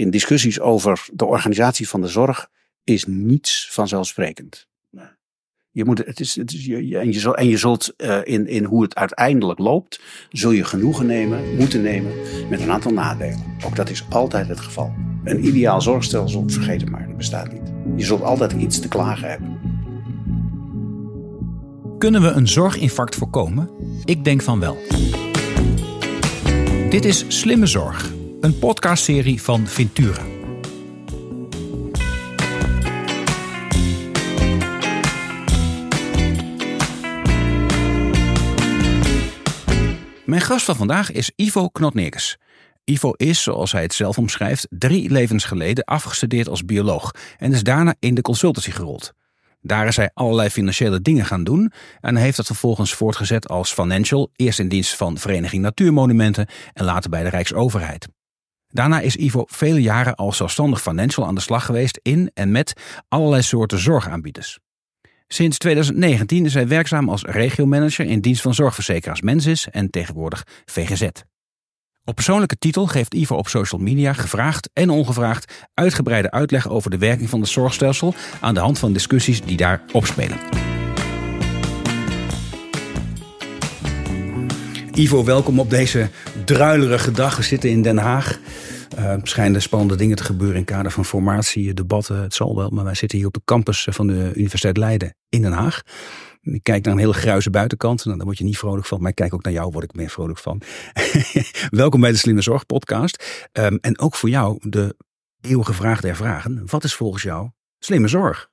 in discussies over de organisatie van de zorg is niets vanzelfsprekend. Je moet, het is, het is, je, en, je zult, en je zult uh, in, in hoe het uiteindelijk loopt, zul je genoegen nemen, moeten nemen met een aantal nadelen. Ook dat is altijd het geval. Een ideaal zorgstelsel, vergeet het maar, dat bestaat niet. Je zult altijd iets te klagen hebben. Kunnen we een zorginfarct voorkomen? Ik denk van wel. Dit is Slimme Zorg, een podcastserie van Ventura. Mijn gast van vandaag is Ivo Knotnerkes. Ivo is, zoals hij het zelf omschrijft, drie levens geleden afgestudeerd als bioloog en is daarna in de consultancy gerold. Daar is hij allerlei financiële dingen gaan doen en heeft dat vervolgens voortgezet als financial, eerst in dienst van Vereniging Natuurmonumenten en later bij de Rijksoverheid. Daarna is Ivo vele jaren als zelfstandig financial aan de slag geweest in en met allerlei soorten zorgaanbieders. Sinds 2019 is hij werkzaam als regiomanager in dienst van zorgverzekeraars Mensis en tegenwoordig VGZ. Op persoonlijke titel geeft Ivo op social media gevraagd en ongevraagd uitgebreide uitleg over de werking van het zorgstelsel aan de hand van discussies die daar opspelen. Ivo, welkom op deze druilerige dag. We zitten in Den Haag. Uh, schijnen spannende dingen te gebeuren in kader van formatie, debatten. Het zal wel, maar wij zitten hier op de campus van de Universiteit Leiden in Den Haag. Ik kijk naar een hele gruise buitenkant. Nou, daar word je niet vrolijk van. Maar ik kijk ook naar jou, word ik meer vrolijk van. Welkom bij de Slimme Zorg podcast. Um, en ook voor jou de eeuwige vraag der vragen. Wat is volgens jou slimme zorg?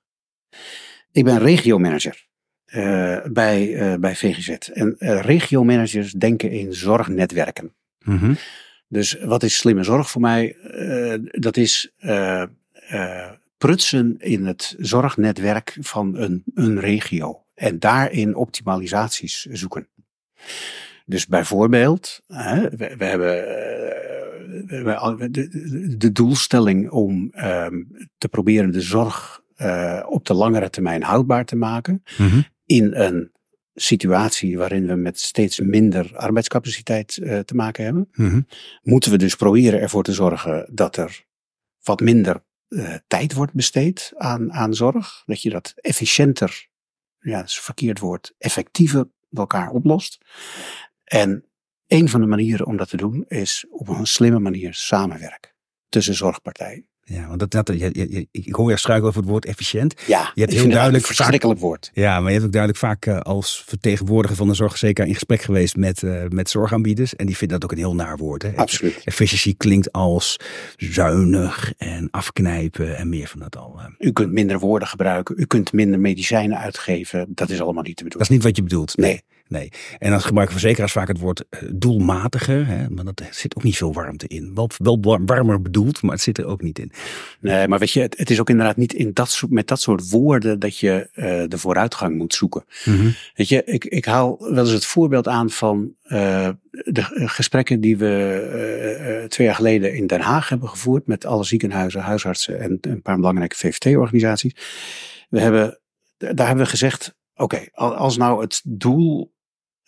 Ik ben regiomanager uh, bij, uh, bij VGZ. En regiomanagers denken in zorgnetwerken. Mm -hmm. Dus wat is slimme zorg voor mij? dat is prutsen in het zorgnetwerk van een, een regio en daarin optimalisaties zoeken. Dus bijvoorbeeld, hè, we, we, hebben de, de, doelstelling om um, te proberen de zorg op de langere termijn houdbaar te maken. Mm -hmm. In een situatie waarin we met steeds minder arbeidscapaciteit uh, te maken hebben. Mm -hmm. Moeten we dus proberen ervoor te zorgen dat er wat minder uh, tijd wordt besteed aan, aan zorg. Dat je dat efficiënter ja, dat is een verkeerd woord, effectiever elkaar oplost. En een van de manieren om dat te doen is op een slimme manier samenwerken tussen zorgpartijen. Ja, want dat, dat, je, je, ik hoor je struikelen over het woord efficiënt. Ja, je hebt heel duidelijk een verschrikkelijk vaak, woord. Ja, maar je hebt ook duidelijk vaak uh, als vertegenwoordiger van de zorgverzekeraar in gesprek geweest met, uh, met zorgaanbieders. En die vinden dat ook een heel naar woord. Hè? Absoluut. Efficiency klinkt als zuinig en afknijpen en meer van dat al. U kunt minder woorden gebruiken, u kunt minder medicijnen uitgeven. Dat is allemaal niet te bedoelen. Dat is niet wat je bedoelt. Nee. Nee. En dan gebruiken verzekeraars vaak het woord uh, doelmatiger. Hè? Maar dat zit ook niet veel warmte in. Wel, wel warmer bedoeld, maar het zit er ook niet in. Nee, maar weet je, het, het is ook inderdaad niet in dat met dat soort woorden dat je uh, de vooruitgang moet zoeken. Mm -hmm. Weet je, ik, ik haal wel eens het voorbeeld aan van uh, de gesprekken die we twee jaar geleden in Den Haag hebben gevoerd met alle ziekenhuizen, huisartsen en een paar belangrijke VVT-organisaties. We hebben, daar hebben we gezegd, oké, okay, als nou het doel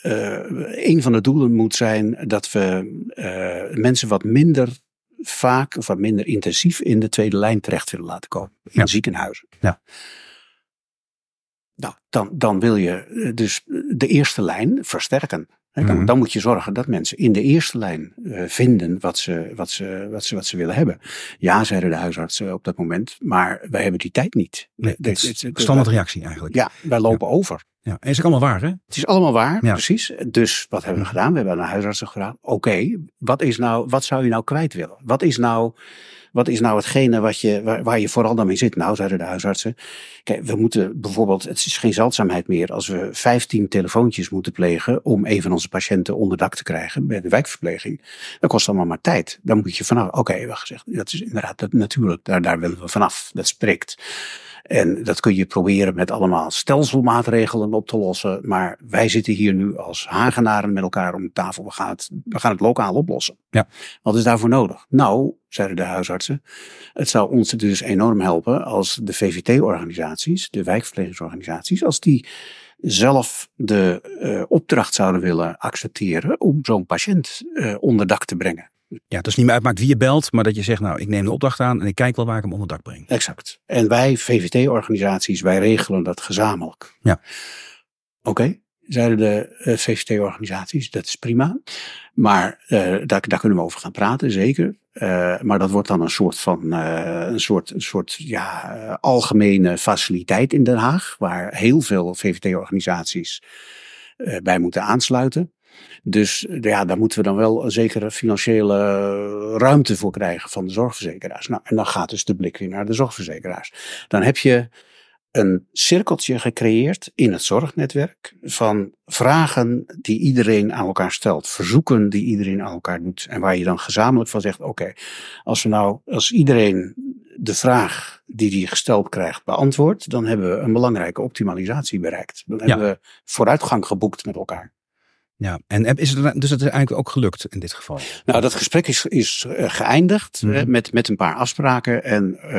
uh, een van de doelen moet zijn dat we uh, mensen wat minder vaak of wat minder intensief in de tweede lijn terecht willen laten komen. In ja. ziekenhuizen. Ja. Nou, dan, dan wil je dus de eerste lijn versterken. Dan, mm -hmm. dan, moet je zorgen dat mensen in de eerste lijn uh, vinden wat ze, wat, ze, wat, ze, wat ze willen hebben. Ja, zeiden de huisartsen op dat moment, maar wij hebben die tijd niet. Nee, dat is een standaard reactie eigenlijk. Ja, wij lopen ja. over. Ja, en is het allemaal waar, hè? Het is allemaal waar, ja. precies. Dus wat hebben we gedaan? We hebben aan de huisartsen gevraagd. Oké, okay, wat is nou, wat zou je nou kwijt willen? Wat is nou, wat is nou hetgene wat je, waar, je vooral dan mee zit? Nou, zeiden de huisartsen. Kijk, we moeten bijvoorbeeld, het is geen zeldzaamheid meer als we 15 telefoontjes moeten plegen om een van onze patiënten onder dak te krijgen bij de wijkverpleging. Dat kost allemaal maar tijd. Dan moet je vanaf, oké, okay, gezegd, dat is inderdaad, natuurlijk, daar, daar willen we vanaf. Dat spreekt. En dat kun je proberen met allemaal stelselmaatregelen op te lossen. Maar wij zitten hier nu als Hagenaren met elkaar om de tafel. We gaan het, we gaan het lokaal oplossen. Ja. Wat is daarvoor nodig? Nou, zeiden de huisartsen, het zou ons dus enorm helpen als de VVT-organisaties, de wijkverplegingsorganisaties, als die zelf de uh, opdracht zouden willen accepteren om zo'n patiënt uh, onder dak te brengen. Ja, het is niet meer uitmaakt wie je belt, maar dat je zegt, nou, ik neem de opdracht aan en ik kijk wel waar ik hem onder dak breng. Exact. En wij, VVT-organisaties, wij regelen dat gezamenlijk. Ja. Oké, zeiden de uh, VVT-organisaties, dat is prima. Maar uh, daar, daar kunnen we over gaan praten, zeker. Uh, maar dat wordt dan een soort van een soort, een soort ja, algemene faciliteit in Den Haag, waar heel veel VVT-organisaties bij moeten aansluiten. Dus ja, daar moeten we dan wel een zekere financiële ruimte voor krijgen van de zorgverzekeraars. Nou, en dan gaat dus de blik weer naar de zorgverzekeraars. Dan heb je een cirkeltje gecreëerd in het zorgnetwerk van vragen die iedereen aan elkaar stelt, verzoeken die iedereen aan elkaar doet en waar je dan gezamenlijk van zegt: oké, als we nou, als iedereen de vraag die die gesteld krijgt beantwoordt, dan hebben we een belangrijke optimalisatie bereikt. Dan hebben we vooruitgang geboekt met elkaar. Ja, en is het, dus dat is eigenlijk ook gelukt in dit geval? Nou, dat gesprek is, is eh, geëindigd mm met, met een paar afspraken. En uh,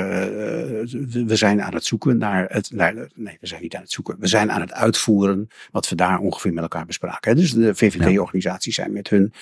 we zijn aan het zoeken naar het. nee, we zijn niet aan het zoeken. We zijn aan het uitvoeren wat we daar ongeveer met elkaar bespraken. Dus de VVD-organisaties zijn met hun,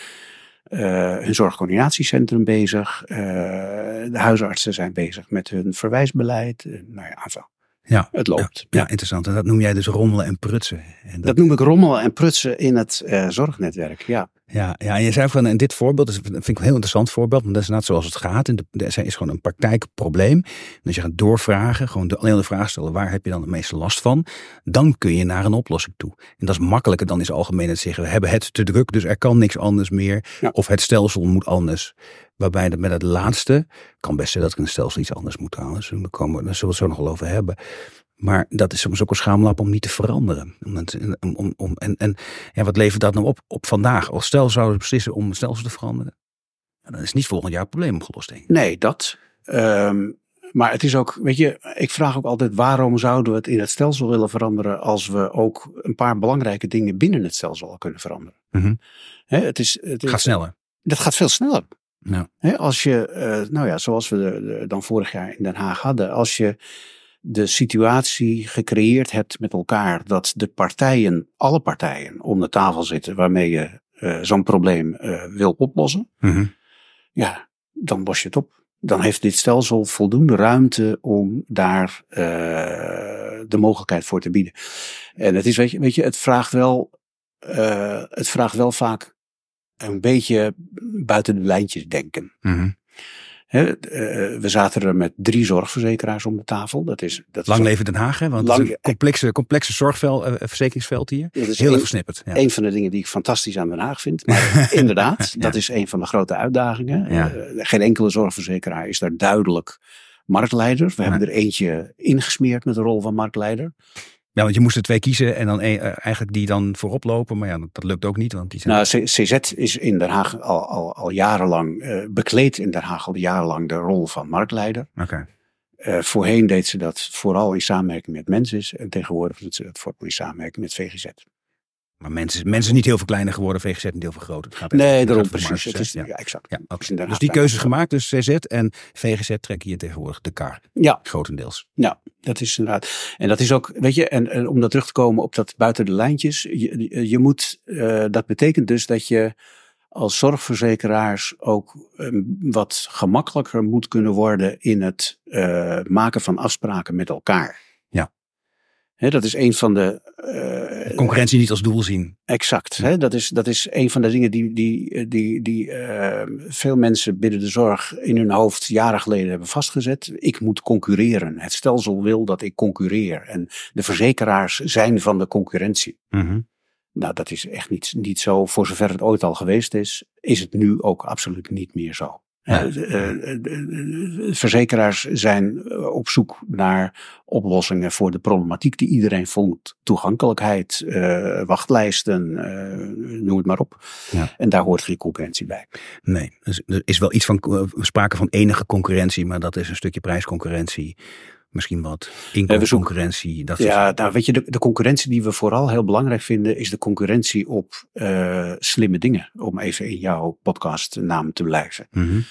uh, hun zorgcoördinatiecentrum bezig. de huisartsen zijn bezig met hun verwijsbeleid. nou ja, aanval. Ja, het loopt. Ja, ja, interessant. En dat noem jij dus rommelen en prutsen. En dat... noem ik rommelen en prutsen in het uh, zorgnetwerk, ja. Ja, ja, en je zei van in dit voorbeeld, dat vind ik een heel interessant voorbeeld, want dat is net zoals het gaat. En er is gewoon een praktijkprobleem. En als je gaat doorvragen, gewoon alleen de vraag stellen, waar heb je dan de meeste last van? Dan kun je naar een oplossing toe. En dat is makkelijker dan is algemeen het zeggen, we hebben het te druk, dus er kan niks anders meer. Of het stelsel moet anders. Waarbij met het laatste, kan best zijn dat ik een stelsel iets anders moet halen. Dus daar, komen, daar zullen we het zo nog wel over hebben. Maar dat is soms ook een schaamlap om niet te veranderen. Om, om, om, en en ja, wat levert dat nou op, op vandaag? Als stel zouden beslissen om het stelsel te veranderen. Dan is niet volgend jaar het probleem opgelost, denk ik. Nee, dat. Um, maar het is ook, weet je, ik vraag ook altijd waarom zouden we het in het stelsel willen veranderen als we ook een paar belangrijke dingen binnen het stelsel al kunnen veranderen. Mm -hmm. het, is, het gaat sneller. Dat gaat veel sneller. Nou. als je, uh, nou ja, zoals we dan vorig jaar in Den Haag hadden, als je de situatie gecreëerd hebt met elkaar dat de partijen, alle partijen, om de tafel zitten waarmee je uh, zo'n probleem uh, wil oplossen, mm -hmm. ja, dan los je het op. Dan heeft dit stelsel voldoende ruimte om daar uh, de mogelijkheid voor te bieden. En het is, weet je, weet je het vraagt wel, het vraagt wel vaak een beetje buiten de lijntjes denken. Mm -hmm. He, uh, we zaten er met drie zorgverzekeraars om de tafel. Dat is, dat Lang leven Den Haag, hè? want lang, het is een complexe, complexe zorgverzekeringsveld hier. Dat is Heel versnipperd. Ja. Een van de dingen die ik fantastisch aan Den Haag vind. Maar inderdaad, ja. dat is een van de grote uitdagingen. Ja. Uh, geen enkele zorgverzekeraar is daar duidelijk marktleider. We hebben er eentje ingesmeerd met de rol van marktleider. Ja, want je moest er twee kiezen en dan e eigenlijk die dan voorop lopen. Maar ja, dat, dat lukt ook niet. Want die zijn... Nou, CZ is in Den Haag al, al, al jarenlang, uh, bekleed in Den Haag al jarenlang de rol van marktleider. Oké. Okay. Uh, voorheen deed ze dat vooral in samenwerking met Mensis. En tegenwoordig doet ze dat vooral in samenwerking met VGZ. Maar mensen, mensen niet heel veel kleiner geworden, VGZ niet heel veel groter. Het gaat nee, daarom precies. Het is, ja. ja. exact. Ja, okay. Dus die keuzes gemaakt, dus CZ en VGZ trekken hier tegenwoordig de kar. Ja. Grotendeels. Ja, dat is inderdaad. En dat is ook, weet je, en, en om dat terug te komen op dat buiten de lijntjes. Je, je moet, uh, dat betekent dus dat je als zorgverzekeraars ook um, wat gemakkelijker moet kunnen worden in het uh, maken van afspraken met elkaar. He, dat is een van de. Uh, Concurrentie niet als doel zien. Exact. He, dat, is, dat is een van de dingen die, die, die, die uh, veel mensen binnen de zorg in hun hoofd jaren geleden hebben vastgezet. Ik moet concurreren. Het stelsel wil dat ik concurreer. En de verzekeraars zijn van de concurrentie. Mm -hmm. Nou, dat is echt niet, niet zo. Voor zover het ooit al geweest is, is het nu ook absoluut niet meer zo. Ja. Uh, verzekeraars zijn op zoek naar oplossingen voor de problematiek die iedereen voelt. Toegankelijkheid, uh, wachtlijsten, uh, noem het maar op. Ja. En daar hoort geen concurrentie bij. Nee, dus er is wel iets van sprake van enige concurrentie, maar dat is een stukje prijsconcurrentie. Misschien wat inkomensconcurrentie. Dat ja, nou weet je, de, de, concurrentie die we vooral heel belangrijk vinden, is de concurrentie op uh, slimme dingen. Om even in jouw podcastnaam te blijven. Mm -hmm.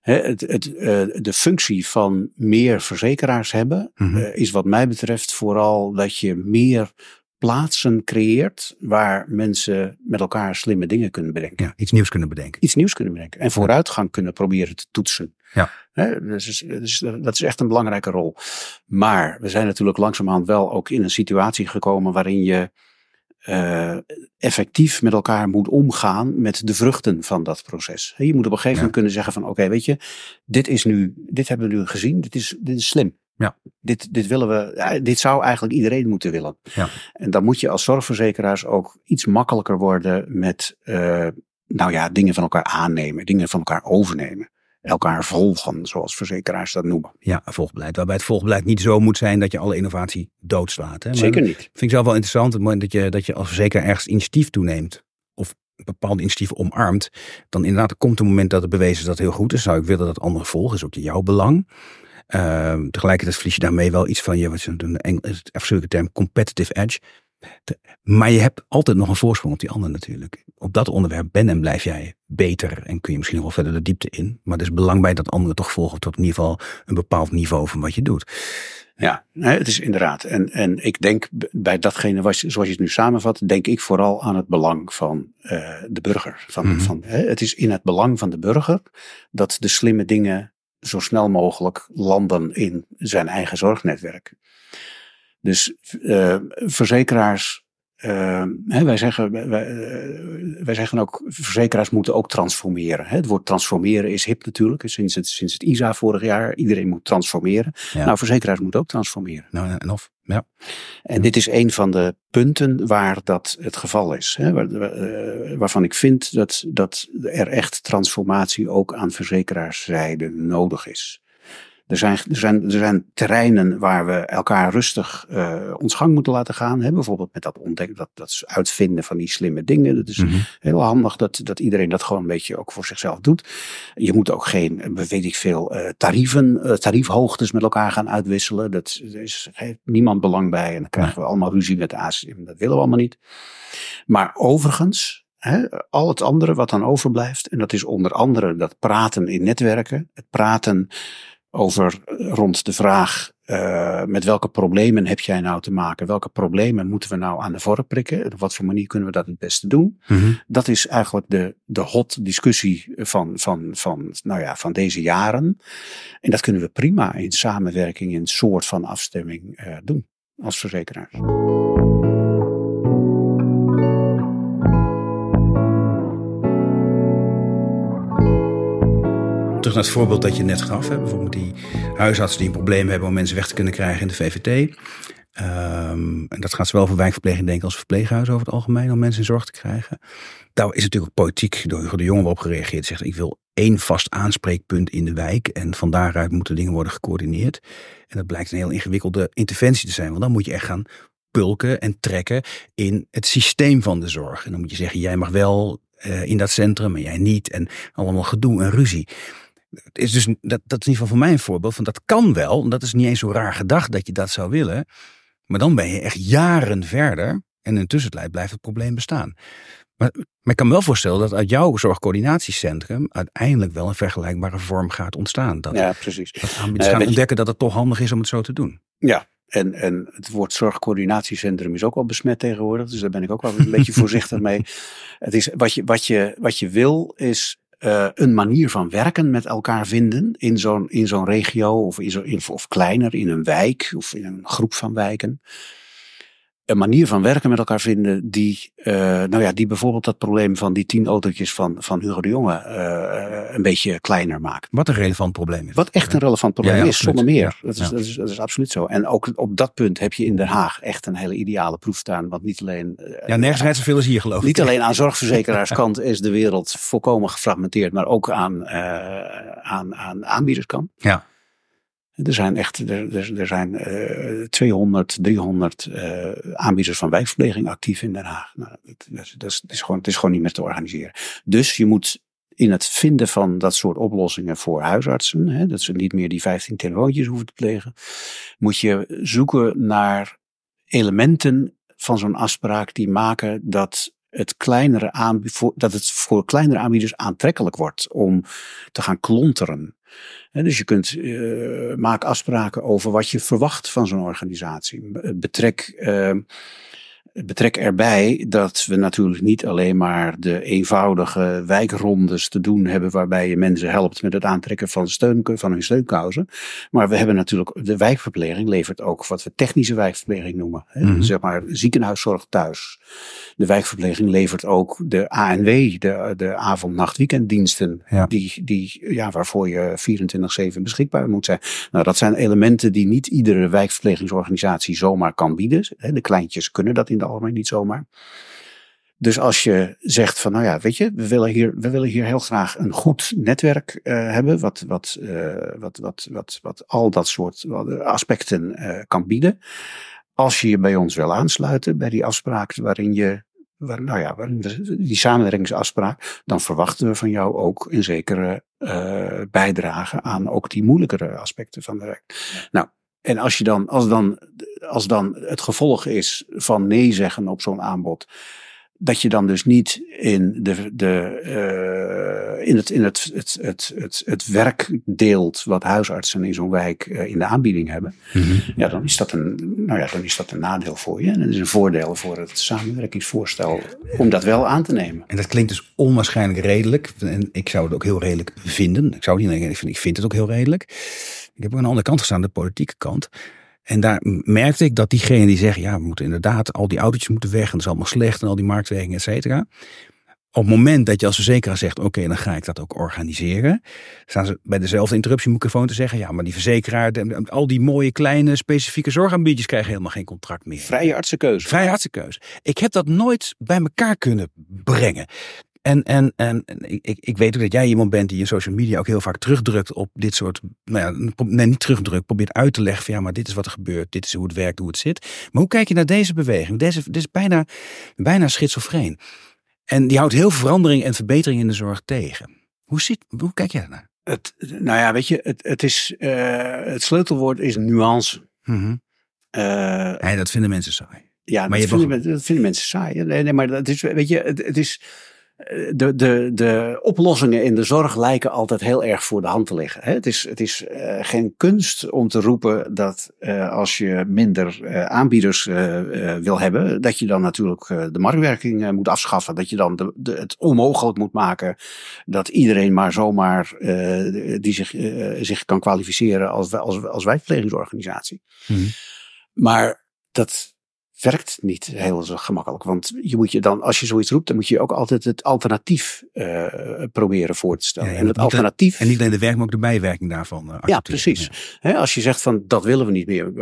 He, het, het, uh, de functie van meer verzekeraars hebben, Mhm. uh, is wat mij betreft vooral dat je meer plaatsen creëert waar mensen met elkaar slimme dingen kunnen bedenken. Ja, iets nieuws kunnen bedenken. Iets nieuws kunnen bedenken en vooruitgang kunnen proberen te toetsen. Ja. Dus, dus dat is echt een belangrijke rol. Maar we zijn natuurlijk langzamerhand wel ook in een situatie gekomen waarin je uh, effectief met elkaar moet omgaan met de vruchten van dat proces. Je moet op een gegeven moment kunnen zeggen van oké, weet je, dit is nu, dit hebben we nu gezien, dit is, dit is slim. Ja. Dit, dit willen we, dit zou eigenlijk iedereen moeten willen. Ja. En dan moet je als zorgverzekeraars ook iets makkelijker worden met, uh, nou ja, dingen van elkaar aannemen, dingen van elkaar overnemen elkaar volgen, zoals verzekeraars dat noemen. Ja, volgbeleid. Waarbij het volgbeleid niet zo moet zijn dat je alle innovatie doodslaat. Hè? Zeker niet. Vind ik zelf wel interessant, het moment dat je, dat je als verzekeraar ergens initiatief toeneemt. Of bepaalde initiatieven omarmt. Dan inderdaad komt een moment dat het bewezen is dat het heel goed is. Zou ik willen dat anderen volgen, is ook jouw belang. Uh, tegelijkertijd verlies je daarmee wel iets van je, wat je een afschuwelijke term, competitive edge. Maar je hebt altijd nog een voorsprong op die ander natuurlijk. Op dat onderwerp ben en blijf jij beter en kun je misschien nog wel verder de diepte in. Maar het is belangrijk dat anderen toch volgen tot in ieder geval een bepaald niveau van wat je doet. Ja, het is inderdaad. En, en ik denk bij datgene zoals je het nu samenvat, denk ik vooral aan het belang van uh, de burger. Van, mm -hmm. van, hè, het is in het belang van de burger dat de slimme dingen zo snel mogelijk landen in zijn eigen zorgnetwerk. Dus uh, verzekeraars uh, hè, wij, zeggen, wij, uh, wij, zeggen ook, verzekeraars moeten ook transformeren. Hè. Het woord transformeren is hip natuurlijk, sinds het, sinds het ISA vorig jaar. Iedereen moet transformeren. Ja. Nou, verzekeraars moeten ook transformeren. Nou, en of, ja. En dit is een van de punten waar dat het geval is. Hè, waar, uh, waarvan ik vind dat, dat er echt transformatie ook aan verzekeraarszijde nodig is. Er zijn, er, zijn, er zijn terreinen waar we elkaar rustig uh, ons gang moeten laten gaan. Hè? Bijvoorbeeld met dat ontdekken, dat, dat uitvinden van die slimme dingen. Dat is Mhm. heel handig dat, dat iedereen dat gewoon een beetje ook voor zichzelf doet. Je moet ook geen, weet ik veel, uh, tarieven, uh, tariefhoogtes met elkaar gaan uitwisselen. Dat is, heeft niemand belang bij. En dan krijgen we allemaal ruzie met de ACM. Dat willen we allemaal niet. Maar overigens, He, al het andere wat dan overblijft, en dat is onder andere dat praten in netwerken, het praten over rond de vraag uh, met welke problemen heb jij nou te maken? Welke problemen moeten we nou aan de vork prikken? Op wat voor manier kunnen we dat het beste doen? Mm -hmm. Dat is eigenlijk de, de hot discussie van, van, van, nou ja, van deze jaren. En dat kunnen we prima in samenwerking, in een soort van afstemming uh, doen als verzekeraar. Terug het voorbeeld dat je net gaf. Bijvoorbeeld die huisartsen die een probleem hebben om mensen weg te kunnen krijgen in de VVT. Um, en dat gaat zowel voor wijkverpleging denken als verpleeghuizen over het algemeen om mensen in zorg te krijgen. Daar is natuurlijk politiek door de Jonge op gereageerd. Zegt ik wil één vast aanspreekpunt in de wijk en van daaruit moeten dingen worden gecoördineerd. En dat blijkt een heel ingewikkelde interventie te zijn, want dan moet je echt gaan pulken en trekken in het systeem van de zorg. En dan moet je zeggen, jij mag wel uh, in dat centrum en jij niet. En allemaal gedoe en ruzie het is dus, dat, dat is in ieder geval voor mij een voorbeeld van dat kan wel. Dat is niet eens zo raar gedacht dat je dat zou willen. Maar dan ben je echt jaren verder. En in de tussentijd blijft het probleem bestaan. Maar, maar ik kan me wel voorstellen dat uit jouw zorgcoördinatiecentrum uiteindelijk wel een vergelijkbare vorm gaat ontstaan. Dat, ja, precies. Dat aanbieders gaan uh, ontdekken dat het toch handig is om het zo te doen. Ja, en, en het woord zorgcoördinatiecentrum is ook wel besmet tegenwoordig. Dus daar ben ik ook wel een beetje voorzichtig mee. Het is, wat, je, wat, je, wat je wil is uh, een manier van werken met elkaar vinden in zo'n in zo'n regio of, in zo, of kleiner in een wijk of in een groep van wijken. Een manier van werken met elkaar vinden die, uh, nou ja, die bijvoorbeeld dat probleem van die tien autootjes van, van Hugo de Jonge uh, een beetje kleiner maakt. Wat een relevant probleem is. Wat echt een relevant probleem Ja, ja, is, zonder meer. Dat, is, ja. dat, is, dat is absoluut zo. En ook op dat punt heb je in Den Haag echt een hele ideale proeftuin. Want niet alleen, uh, Ja, nergens rijdt zoveel als hier geloof ik. niet alleen aan zorgverzekeraarskant is de wereld volkomen gefragmenteerd, maar ook aan, aan, aan aanbiederskant. Ja. Er zijn echt er, er, zijn, uh, 200, 300 uh, aanbieders van wijkverpleging actief in Den Haag. Nou, dat, is, gewoon, het is gewoon niet meer te organiseren. Dus je moet in het vinden van dat soort oplossingen voor huisartsen, hè, dat ze niet meer die 15 telefoontjes hoeven te plegen, moet je zoeken naar elementen van zo'n afspraak die maken dat het kleinere aanbied, dat het voor kleinere aanbieders aantrekkelijk wordt om te gaan klonteren. Dus je kunt uh, maak afspraken over wat je verwacht van zo'n organisatie. Betrek uh, Betrek erbij dat we natuurlijk niet alleen maar de eenvoudige wijkrondes te doen hebben waarbij je mensen helpt met het aantrekken van, steun, van hun steunkousen. Maar we hebben natuurlijk, de wijkverpleging levert ook wat we technische wijkverpleging noemen. Hè? Mhm. Zeg maar ziekenhuiszorg thuis. De wijkverpleging levert ook de ANW, de, de avond, nacht, weekenddiensten. Ja. Die, die, ja, waarvoor je 24-7 beschikbaar moet zijn. Nou, dat zijn elementen die niet iedere wijkverplegingsorganisatie zomaar kan bieden. Hè, De kleintjes kunnen dat in het algemeen niet zomaar. Dus als je zegt van, nou ja, weet je, we willen hier, we willen hier heel graag een goed netwerk eh, hebben, wat, wat, eh, wat, wat, wat, wat al dat soort aspecten eh, kan bieden. Als je je bij ons wil aansluiten bij die afspraak waarin je, waar, nou ja, waarin we, die samenwerkingsafspraak, dan verwachten we van jou ook een zekere bijdrage aan ook die moeilijkere aspecten van de werk. Nou, en als je dan, als dan, als dan het gevolg is van nee zeggen op zo'n aanbod, dat je dan dus niet in, de, de, eh, in, het, in het, het, het, het, het werk deelt wat huisartsen in zo'n wijk eh, in de aanbieding hebben. Mhm. Ja, dan is, dat een, nou ja, dan is dat een nadeel voor je. En het is een voordeel voor het samenwerkingsvoorstel om dat wel aan te nemen. En dat klinkt dus onwaarschijnlijk redelijk. En ik zou het ook heel redelijk vinden. Ik zou het niet ik vind, ik vind het ook heel redelijk. Ik heb ook aan de andere kant gestaan, de politieke kant. En daar merkte ik dat diegenen die zeggen, ja, we moeten inderdaad, al die autootjes moeten weg en dat is allemaal slecht en al die marktwerking, et cetera. Op het moment dat je als verzekeraar zegt, oké, dan ga ik dat ook organiseren, staan ze bij dezelfde interruptiemicrofoon te zeggen, ja, maar die verzekeraar, al die mooie kleine specifieke zorgaanbieders krijgen helemaal geen contract meer. Vrije artsenkeuze. Vrije artsenkeuze. Ik heb dat nooit bij elkaar kunnen brengen. En, en, en ik, ik- ik weet ook dat jij iemand bent die in social media ook heel vaak terugdrukt op dit soort. Nou ja, nee, niet terugdrukt. Probeert uit te leggen van ja, maar dit is wat er gebeurt. Dit is hoe het werkt, hoe het zit. Maar hoe kijk je naar deze beweging? Deze, dit is bijna, bijna schizofreen. En die houdt heel veel verandering en verbetering in de zorg tegen. Hoe, zit, hoe kijk jij daarnaar? Het, nou ja, weet je, het, het, is, eh, het sleutelwoord is nuance. Nee, dat vinden mensen saai. Ja, Maar dat, je vinden, men- dat vinden mensen saai. Nee, nee, maar dat is, weet je, het, het is. Eh, De, de, de oplossingen in de zorg lijken altijd heel erg voor de hand te liggen. Het is, het is eh, geen kunst om te roepen dat eh, als je minder aanbieders wil hebben, dat je dan natuurlijk de marktwerking moet afschaffen. Dat je dan de, de, het onmogelijk moet maken dat iedereen maar zomaar die zich, zich kan kwalificeren als, als, als wijkverplegingsorganisatie. Mhm. Maar dat werkt niet heel zo gemakkelijk. Want je moet je dan, als je zoiets roept, dan moet je ook altijd het alternatief eh, proberen voor te stellen. Ja, en het niet alleen- alternatief. En niet alleen de werk, maar ook de bijwerking daarvan. eh, ja, precies. Als je zegt van dat willen we niet meer,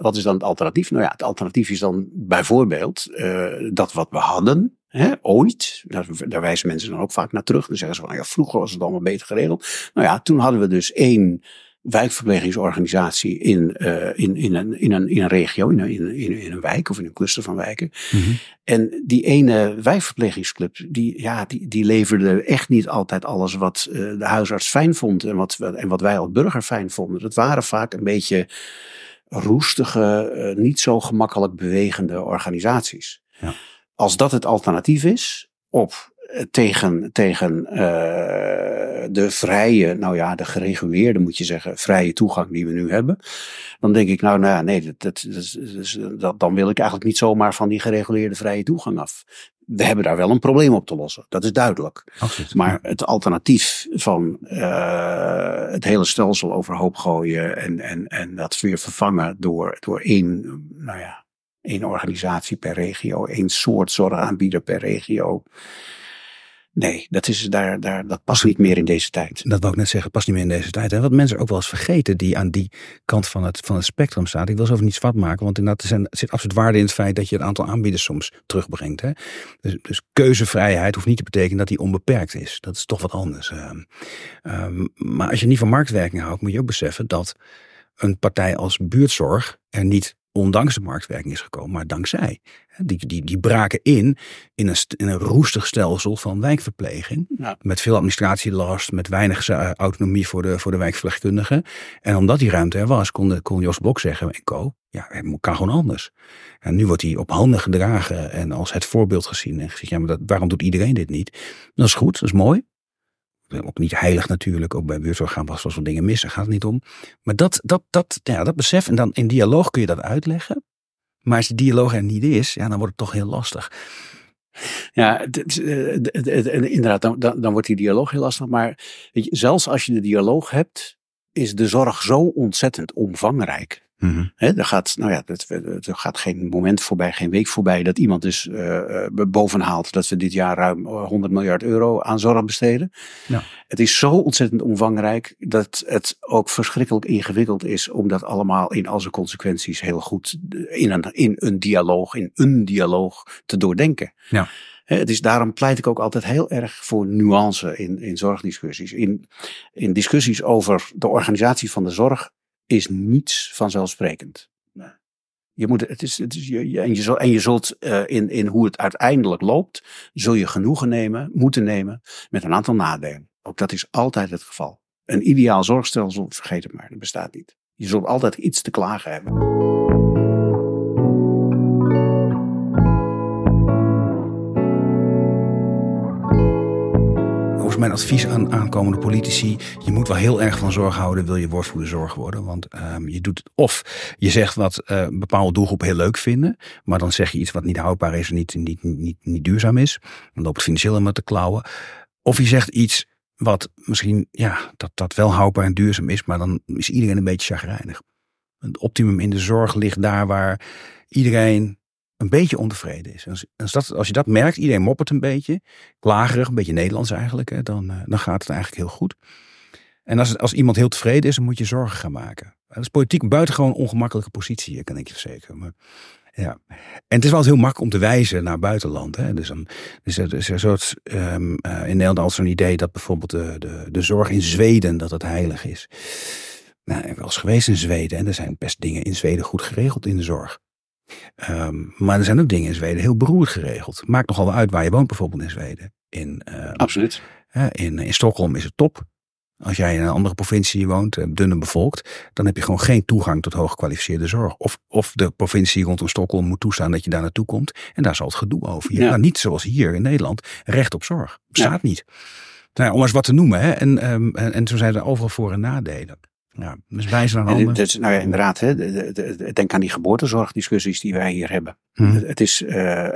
wat is dan het alternatief? Nou ja, het alternatief is dan bijvoorbeeld eh, dat wat we hadden. Ooit, daar, daar wijzen mensen dan ook vaak naar terug. Dan zeggen ze van, ja, vroeger was het allemaal beter geregeld. Nou ja, toen hadden we dus één wijkverplegingsorganisatie in, eh, in, in, een, in, een, in een regio, in een, in, in, een wijk of in een cluster van wijken. Mhm. En die ene wijkverplegingsclub, die, ja, die, die leverde echt niet altijd alles wat eh, de huisarts fijn vond en wat, en wat wij als burger fijn vonden. Dat waren vaak een beetje roestige, eh, niet zo gemakkelijk bewegende organisaties. Ja. Als dat het alternatief is op tegen, tegen eh, de vrije, nou ja, de gereguleerde moet je zeggen, vrije toegang die we nu hebben. Dan denk ik, nou, nou ja, nee, dat, dat, dat, dan wil ik eigenlijk niet zomaar van die gereguleerde vrije toegang af. We hebben daar wel een probleem op te lossen, dat is duidelijk. Absoluut. Maar het alternatief van eh, het hele stelsel overhoop gooien en, en, en dat weer vervangen door, door één, nou ja, één organisatie per regio, één soort zorgaanbieder per regio. Nee, dat, is daar, daar, dat past niet meer in deze tijd. Dat wou ik net zeggen, past niet meer in deze tijd. En wat mensen ook wel eens vergeten die aan die kant van het, van het spectrum staan. Ik wil ze over niet zwart maken, want inderdaad er, zijn, er zit absoluut waarde in het feit dat je het aantal aanbieders soms terugbrengt. Hè? Dus, dus keuzevrijheid hoeft niet te betekenen dat die onbeperkt is. Dat is toch wat anders. Ehm, ehm, maar als je niet van marktwerking houdt, moet je ook beseffen dat een partij als buurtzorg er niet ondanks de marktwerking is gekomen, maar dankzij. Die, die, die braken in in een, in een roestig stelsel van wijkverpleging. Ja. Met veel administratielast, met weinig eh, autonomie voor de, voor de wijkverpleegkundigen. En omdat die ruimte er was, kon, de, kon Jos Blok zeggen en co, ja, het kan gewoon anders. En nu wordt hij op handen gedragen en als het voorbeeld gezien. En gezegd, ja, maar dat, waarom doet iedereen dit niet? Dat is goed, dat is mooi. Ook niet heilig natuurlijk, ook bij buurtzorg gaan was wel dingen mis, daar gaat het niet om. Maar dat, dat, dat, ja, dat besef en dan in dialoog kun je dat uitleggen. Maar als die dialoog er niet is, ja, dan wordt het toch heel lastig. Ja, inderdaad, dan, dan, dan wordt die dialoog heel lastig. Maar weet je, zelfs als je de dialoog hebt, is de zorg zo ontzettend omvangrijk. Mm er, gaat, nou ja, er gaat geen moment voorbij, geen week voorbij dat iemand dus uh, bovenhaalt dat we dit jaar ruim 100 miljard euro aan zorg besteden. Ja. Het is zo ontzettend omvangrijk dat het ook verschrikkelijk ingewikkeld is om dat allemaal in al zijn consequenties heel goed in een, in een dialoog, in een dialoog te doordenken. Ja. Het is, daarom pleit ik ook altijd heel erg voor nuance in, in zorgdiscussies. In, in discussies over de organisatie van de zorg is niets vanzelfsprekend. Je moet, het is, het is, je, en, je zult, en je zult uh, in, in hoe het uiteindelijk loopt, zul je genoegen nemen, moeten nemen met een aantal nadelen. Ook dat is altijd het geval. Een ideaal zorgstelsel, vergeet het maar, dat bestaat niet. Je zult altijd iets te klagen hebben. Mijn advies aan aankomende politici. Je moet wel heel erg van zorg houden, wil je woordvoerder worden. Want um, je doet of je zegt wat uh, bepaalde doelgroep heel leuk vinden. Maar dan zeg je iets wat niet houdbaar is en niet, niet, niet, niet duurzaam is. Dan loopt het financieel met te klauwen. Of je zegt iets wat misschien, ja, dat, dat wel houdbaar en duurzaam is. Maar dan is iedereen een beetje chagrijnig. Het optimum in de zorg ligt daar waar iedereen een beetje ontevreden is. Als, als, dat, als je dat merkt, iedereen moppert een beetje, klagerig, een beetje Nederlands eigenlijk, hè, dan, uh, dan gaat het eigenlijk heel goed. En als, als iemand heel tevreden is, dan moet je zorgen gaan maken. Dat is politiek een buitengewoon ongemakkelijke positie, kan ik je verzekeren. Maar, ja. En het is wel heel makkelijk om te wijzen naar buitenland. Hè. Dus, dan, dus er is een soort, um, uh, in Nederland al zo'n idee dat bijvoorbeeld de, de, de zorg in Zweden, dat het heilig is. Nou, ik ben wel eens geweest in Zweden en er zijn best dingen in Zweden goed geregeld in de zorg. Um, maar er zijn ook dingen in Zweden heel beroerd geregeld. Maakt nogal wel uit waar je woont, bijvoorbeeld in Zweden. In, um, Absoluut. in, in Stockholm is het top. Als jij in een andere provincie woont, eh, dunne bevolkt, dan heb je gewoon geen toegang tot hooggekwalificeerde zorg. Of, of de provincie rondom Stockholm moet toestaan dat je daar naartoe komt. En daar zal het gedoe over. Je ja. hebt niet zoals hier in Nederland recht op zorg. Bestaat ja. niet. Nou, om eens wat te noemen. Hè. En, um, en, en zo zijn er overal voor- en nadelen. Ja, dus wijzen aan handen. Nou ja, inderdaad, hè, de, de, denk aan die geboortezorgdiscussies die wij hier hebben. Hmm. Het, is, uh,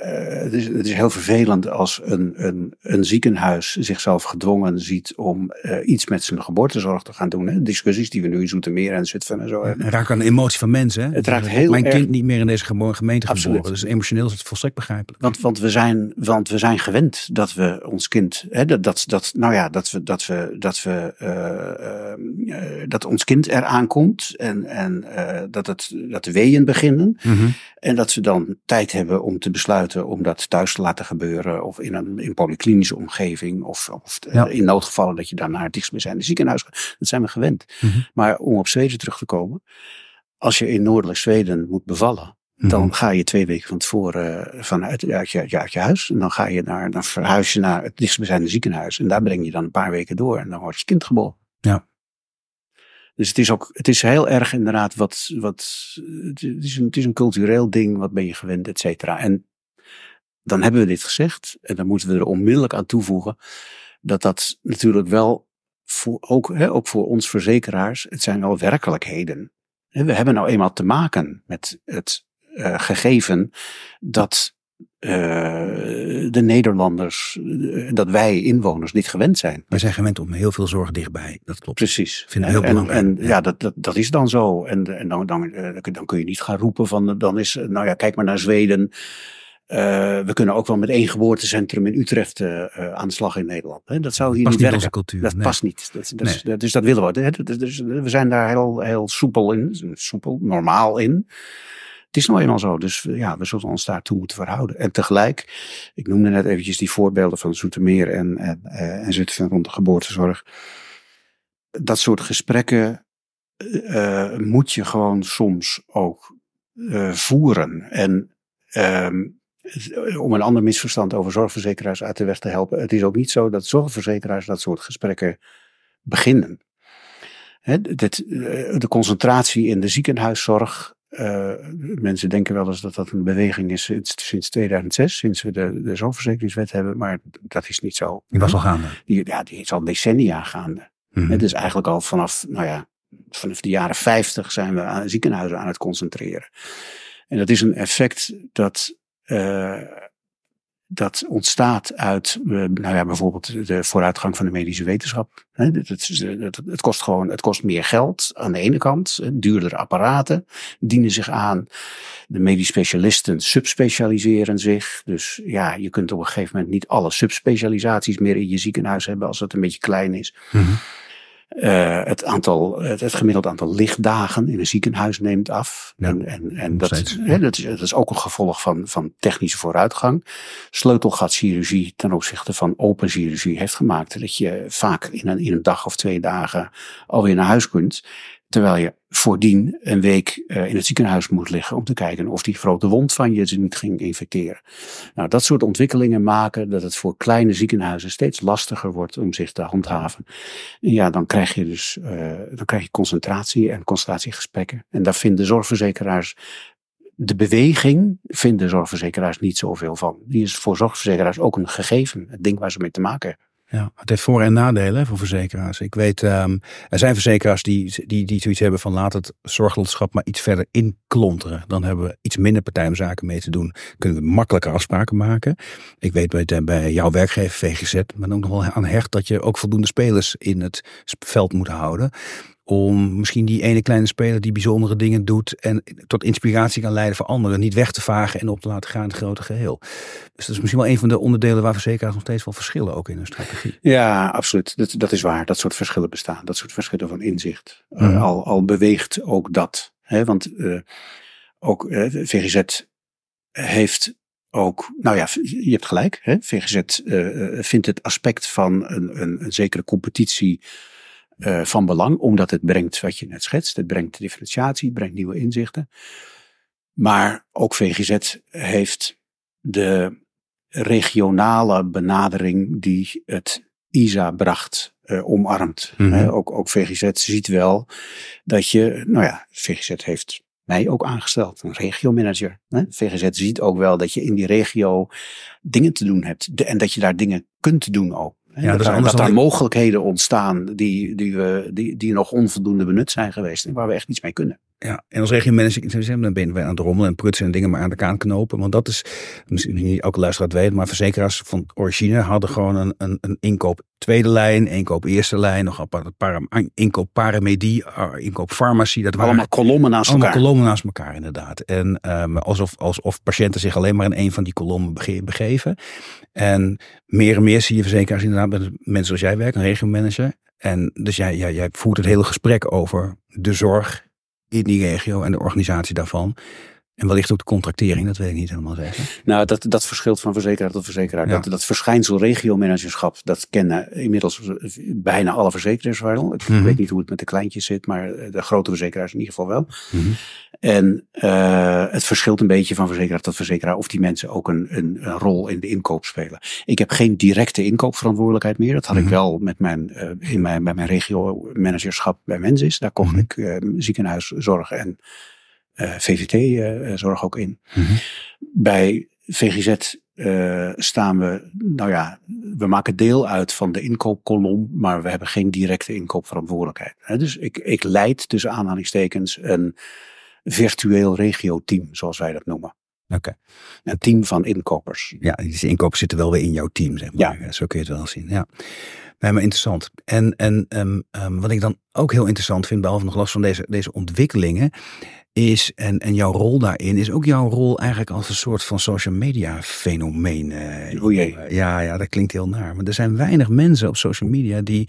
het, is, het is heel vervelend als een, een, een ziekenhuis zichzelf gedwongen ziet om uh, iets met zijn geboortezorg te gaan doen. Hè. Discussies die we nu in Zoetermeer en Zutphen en zo hebben. Het raakt aan de emotie van mensen. Hè? Het raakt heel Mijn erg... kind niet meer in deze gemeente geboren. Dus emotioneel is het volstrekt begrijpelijk. Want, want, we, zijn, want we zijn gewend dat we ons kind, hè, dat, dat, dat, nou ja, dat we, dat we, dat we, uh, dat ons kind eraan komt en, en uh, dat, het, dat de weeën beginnen. Mm -hmm. En dat ze dan tijd hebben om te besluiten om dat thuis te laten gebeuren of in een in polyklinische omgeving of, of ja. uh, in noodgevallen dat je dan naar het dichtstbijzijnde ziekenhuis gaat. Dat zijn we gewend. Mm -hmm. Maar om op Zweden terug te komen, als je in noordelijk Zweden moet bevallen, -hmm. dan ga je twee weken van tevoren vanuit uit je, uit je huis. En dan ga je naar, dan verhuis je naar het dichtstbijzijnde ziekenhuis. En daar breng je dan een paar weken door en dan wordt je kind geboren. Ja. Dus het is ook, het is heel erg inderdaad wat, wat, het is een, het is een cultureel ding, wat ben je gewend, et cetera. En dan hebben we dit gezegd en dan moeten we er onmiddellijk aan toevoegen dat dat natuurlijk wel voor, ook, hè, ook voor ons verzekeraars, het zijn wel werkelijkheden. We hebben nou eenmaal te maken met het uh, gegeven dat uh, de Nederlanders, uh, dat wij inwoners niet gewend zijn. Wij zijn gewend om heel veel zorg dichtbij, dat klopt. Precies. Vind ik heel en, belangrijk. En ja, ja dat, dat, dat is dan zo. En, en dan, dan, dan kun je niet gaan roepen van, dan is, nou ja, kijk maar naar Zweden. Uh, we kunnen ook wel met één geboortecentrum in Utrecht uh, uh, aan de slag in Nederland. Hè? Dat zou hier past niet niet werken. Cultuur, dat nee. past niet. Dat, dat, Nee. dat, dus dat willen we. Dus, dus we zijn daar heel, heel soepel in. Soepel, normaal in. Het is nou eenmaal zo. Dus ja, we zullen ons daartoe moeten verhouden. En tegelijk, ik noemde net eventjes die voorbeelden van Zoetermeer en, en, en Zutphen rond de geboortezorg. Dat soort gesprekken uh, moet je gewoon soms ook voeren. En um, om een ander misverstand over zorgverzekeraars uit de weg te helpen. Het is ook niet zo dat zorgverzekeraars dat soort gesprekken beginnen. De concentratie in de ziekenhuiszorg uh, mensen denken wel eens dat dat een beweging is sinds, sinds 2006, sinds we de, de zorgverzekeringswet hebben, maar dat is niet zo. Die was al gaande. Die, ja, die is al decennia gaande. Mhm. Het is eigenlijk al vanaf, nou ja, vanaf de jaren 50 zijn we aan ziekenhuizen aan het concentreren. En dat is een effect dat, uh, dat ontstaat uit, uh, nou ja, bijvoorbeeld de vooruitgang van de medische wetenschap. Het, het, kost gewoon, het kost meer geld aan de ene kant, duurdere apparaten dienen zich aan. De medisch specialisten subspecialiseren zich. Dus ja, je kunt op een gegeven moment niet alle subspecialisaties meer in je ziekenhuis hebben als het een beetje klein is. -hmm. Uh, het, aantal, het, het, gemiddeld aantal lichtdagen in een ziekenhuis neemt af. Ja, en en, en dat, hè, dat, is, dat is ook een gevolg van, van technische vooruitgang. Sleutelgatchirurgie ten opzichte van open chirurgie heeft gemaakt dat je vaak in een, in een dag of twee dagen alweer naar huis kunt. Terwijl je voordien een week uh, in het ziekenhuis moet liggen om te kijken of die grote wond van je ze niet ging infecteren. Nou, dat soort ontwikkelingen maken dat het voor kleine ziekenhuizen steeds lastiger wordt om zich te handhaven. En ja, dan krijg je dus uh, dan krijg je concentratie en consultatiegesprekken. En daar vinden zorgverzekeraars de beweging vinden zorgverzekeraars niet zoveel van. Die is voor zorgverzekeraars ook een gegeven, het ding waar ze mee te maken. Ja, het heeft voor- en nadelen voor verzekeraars. Ik weet, um, er zijn verzekeraars die, die, die zoiets hebben van laat het zorglandschap maar iets verder inklonteren. Dan hebben we iets minder partijzaken mee te doen. Kunnen we makkelijker afspraken maken. Ik weet bij, bij jouw werkgever VGZ, maar ook nog wel aan hecht dat je ook voldoende spelers in het veld moet houden om misschien die ene kleine speler die bijzondere dingen doet en tot inspiratie kan leiden voor anderen, niet weg te vagen en op te laten gaan in het grote geheel. Dus dat is misschien wel een van de onderdelen waar verzekeraars nog steeds wel verschillen ook in hun strategie. Ja, absoluut. Dat, dat is waar. Dat soort verschillen bestaan. Dat soort verschillen van inzicht. Mm -hmm. uh, al, al beweegt ook dat. Hè? Want uh, ook uh, VGZ heeft ook, nou ja, je hebt gelijk. Hè? VGZ vindt het aspect van een, een, een zekere competitie uh, van belang, omdat het brengt wat je net schetst. Het brengt differentiatie, het brengt nieuwe inzichten. Maar ook VGZ heeft de regionale benadering die het ISA bracht uh, omarmd. Mm -hmm. uh, ook, ook VGZ ziet wel dat je, nou ja, VGZ heeft mij ook aangesteld, een regiomanager. VGZ ziet ook wel dat je in die regio dingen te doen hebt de, en dat je daar dingen kunt doen ook. Ja, dat, er, dat er mogelijkheden ontstaan die, die, we, die, die nog onvoldoende benut zijn geweest en waar we echt niets mee kunnen. Ja, en als regiomanager dan ben je aan het rommelen en prutsen en dingen maar aan elkaar knopen. Want dat is, misschien niet elke luisteraar weet, maar verzekeraars van origine hadden gewoon een, een, een inkoop tweede lijn, inkoop eerste lijn, nog een paar, inkoop paramedie, inkoop farmacie. Dat waren allemaal kolommen naast allemaal elkaar. kolommen naast elkaar, inderdaad. En um, alsof, alsof patiënten zich alleen maar in een van die kolommen begeven. En meer en meer zie je verzekeraars inderdaad met mensen zoals jij werkt, een regiomanager. En dus jij, jij, jij voert het hele gesprek over de zorg in die regio en de organisatie daarvan. En wellicht ook de contractering, dat weet ik niet helemaal zeker. Nou, dat, dat verschilt van verzekeraar tot verzekeraar. Ja. Dat, dat verschijnsel regiomanagerschap, dat kennen inmiddels bijna alle verzekeraars wel. Ik mm -hmm. weet niet hoe het met de kleintjes zit, maar de grote verzekeraars in ieder geval wel. Mm -hmm. En uh, het verschilt een beetje van verzekeraar tot verzekeraar of die mensen ook een, een, een rol in de inkoop spelen. Ik heb geen directe inkoopverantwoordelijkheid meer. Dat had mm -hmm. ik wel met mijn, uh, in mijn, bij mijn regio-managerschap bij Mensis. Daar kocht ik uh, ziekenhuiszorg en VVT-zorg ook in. Mhm. Bij VGZ uh, staan we, nou ja, we maken deel uit van de inkoopkolom, maar we hebben geen directe inkoopverantwoordelijkheid. He, dus ik, ik leid tussen aanhalingstekens een virtueel regio-team, zoals wij dat noemen. Oké. Okay. Een team van inkopers. Ja, die inkopers zitten wel weer in jouw team, zeg maar. Ja. Zo kun je het wel zien, ja. Nee, maar interessant. En, en um, um, wat ik dan ook heel interessant vind, behalve nog last van deze, deze ontwikkelingen, is, en, en jouw rol daarin, is ook jouw rol eigenlijk als een soort van social media fenomeen. Uh, o jee. Ja, ja, dat klinkt heel naar. Maar er zijn weinig mensen op social media die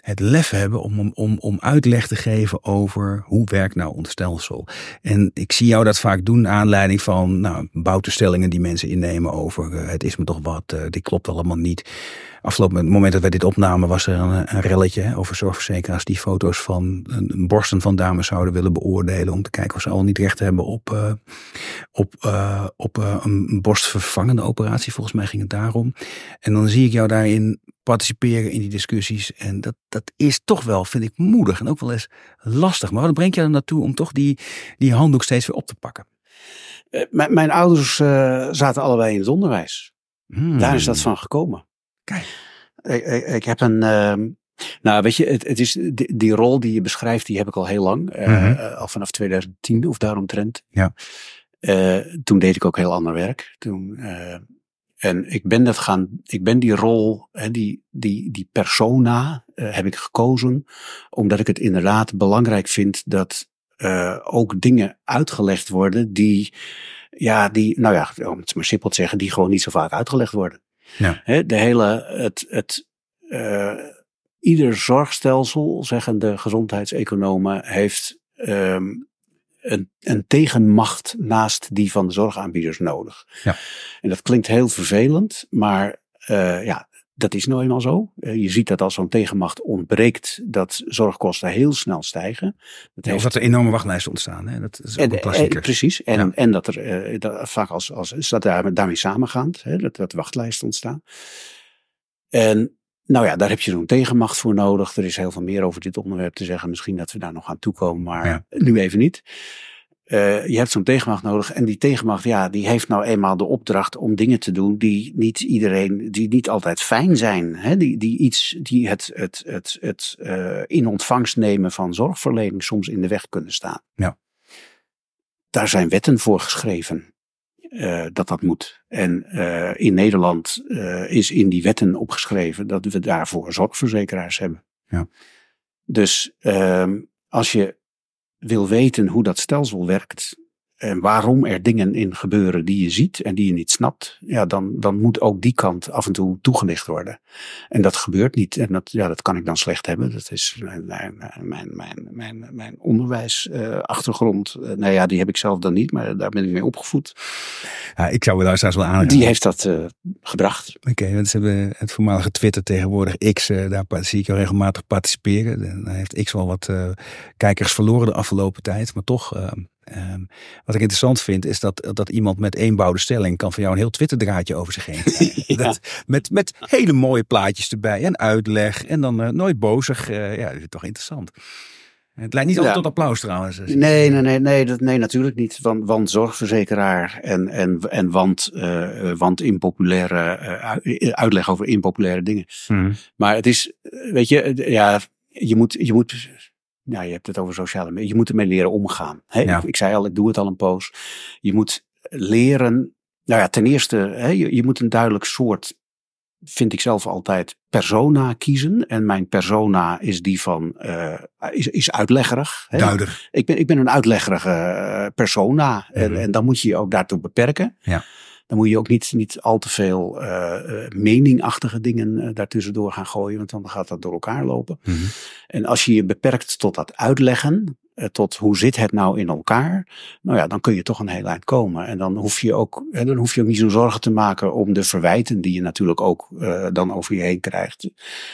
het lef hebben om, om, om, uitleg te geven over hoe werkt nou ons stelsel. En ik zie jou dat vaak doen naar aanleiding van nou, bouwtestellingen die mensen innemen over uh, het is me toch wat, uh, dit klopt allemaal niet. Afgelopen moment dat wij dit opnamen was er een, een relletje hè, over zorgverzekeraars die foto's van een, borsten van dames zouden willen beoordelen om te kijken of ze al niet recht hebben op, uh, op, uh, op uh, een borstvervangende operatie. Volgens mij ging het daarom. En dan zie ik jou daarin participeren in die discussies. En dat, dat is toch wel, vind ik, moedig en ook wel eens lastig. Maar wat brengt je er naartoe om toch die, die handdoek steeds weer op te pakken? Mijn, ouders zaten allebei in het onderwijs. Hmm. Daar is dat van gekomen. Kijk. Ik, ik, ik heb een. Uh, nou, weet je, het, het is die, die, rol die je beschrijft, die heb ik al heel lang. Uh, mm -hmm. al vanaf 2010 of daaromtrent. Ja. Uh, toen deed ik ook heel ander werk. Toen, uh, en ik ben dat gaan, ik ben die rol, hè, die, die, die persona, heb ik gekozen, omdat ik het inderdaad belangrijk vind dat ook dingen uitgelegd worden die, ja, die, nou ja, om het maar simpel te zeggen, die gewoon niet zo vaak uitgelegd worden. Ja. De hele, het, het, ieder zorgstelsel, zeggen de gezondheidseconomen, heeft um, een, een, tegenmacht naast die van de zorgaanbieders nodig. Ja. En dat klinkt heel vervelend, maar uh, ja, dat is nou eenmaal zo. Uh, je ziet dat als zo'n tegenmacht ontbreekt, dat zorgkosten heel snel stijgen. Dat ja, heeft... Of dat er enorme wachtlijsten ontstaan. Hè? Dat is ook en, een klassieker. precies. En, ja. en dat er uh, dat, vaak als, als is dat daar, daarmee samengaand, hè? Dat, dat wachtlijsten ontstaan. En nou ja, daar heb je zo'n tegenmacht voor nodig. Er is heel veel meer over dit onderwerp te zeggen. Misschien dat we daar nog aan toekomen, maar ja. nu even niet. Uh, je hebt zo'n tegenmacht nodig. En die tegenmacht, ja, die heeft nou eenmaal de opdracht om dingen te doen die niet iedereen, die niet altijd fijn zijn. Hè? Die, die iets, die het, het, het, het uh, in ontvangst nemen van zorgverlening soms in de weg kunnen staan. Ja. Daar zijn wetten voor geschreven uh, dat dat moet. En in Nederland is in die wetten opgeschreven dat we daarvoor zorgverzekeraars hebben. Ja. Dus ehm, als je wil weten hoe dat stelsel werkt, en waarom er dingen in gebeuren die je ziet en die je niet snapt, ja, dan, dan moet ook die kant af en toe toegelicht worden. En dat gebeurt niet. En dat, ja, dat kan ik dan slecht hebben. Dat is mijn, mijn, mijn, mijn, mijn, onderwijsachtergrond. Uh, nou ja, die heb ik zelf dan niet, maar daar ben ik mee opgevoed. Ja, ik zou daar straks wel aan. Die heeft dat uh, gebracht. Oké, okay, want ze hebben het voormalige Twitter tegenwoordig X, daar zie ik al regelmatig participeren. Dan heeft X wel wat kijkers verloren de afgelopen tijd, maar toch Um, wat ik interessant vind is dat, dat iemand met eenbouwde stelling kan van jou een heel Twitter-draadje over zich heen ja. dat, met, met hele mooie plaatjes erbij en uitleg en dan uh, nooit bozig. Uh, ja, dat is toch interessant. Het leidt niet altijd tot applaus trouwens. Nee, nee, nee, nee, dat, nee natuurlijk niet. Want, want zorgverzekeraar en, en, en want, uh, want impopulaire uitleg over impopulaire dingen. Hmm. Maar het is, weet je, ja, je moet, je moet ja, je hebt het over sociale media. Je moet ermee leren omgaan. Hè? Ik, zei al, ik doe het al een poos. Je moet leren. Nou ja, ten eerste, hè, je, je moet een duidelijk soort, vind ik zelf altijd, persona kiezen. En mijn persona is die van, uh, is, is uitleggerig. Hè? Ik ben, ik ben een uitleggerige eh, persona. en, mhm. en dan moet je je ook daartoe beperken. Ja. Dan moet je ook niet, niet al te veel uh, meningachtige dingen uh, daartussendoor gaan gooien, want dan gaat dat door elkaar lopen. Mm -hmm. En als je je beperkt tot dat uitleggen, tot hoe zit het nou in elkaar, nou ja, dan kun je toch een heel eind komen. En dan hoef je ook, dan hoef je ook niet zo'n zorgen te maken om de verwijten die je natuurlijk ook dan over je heen krijgt.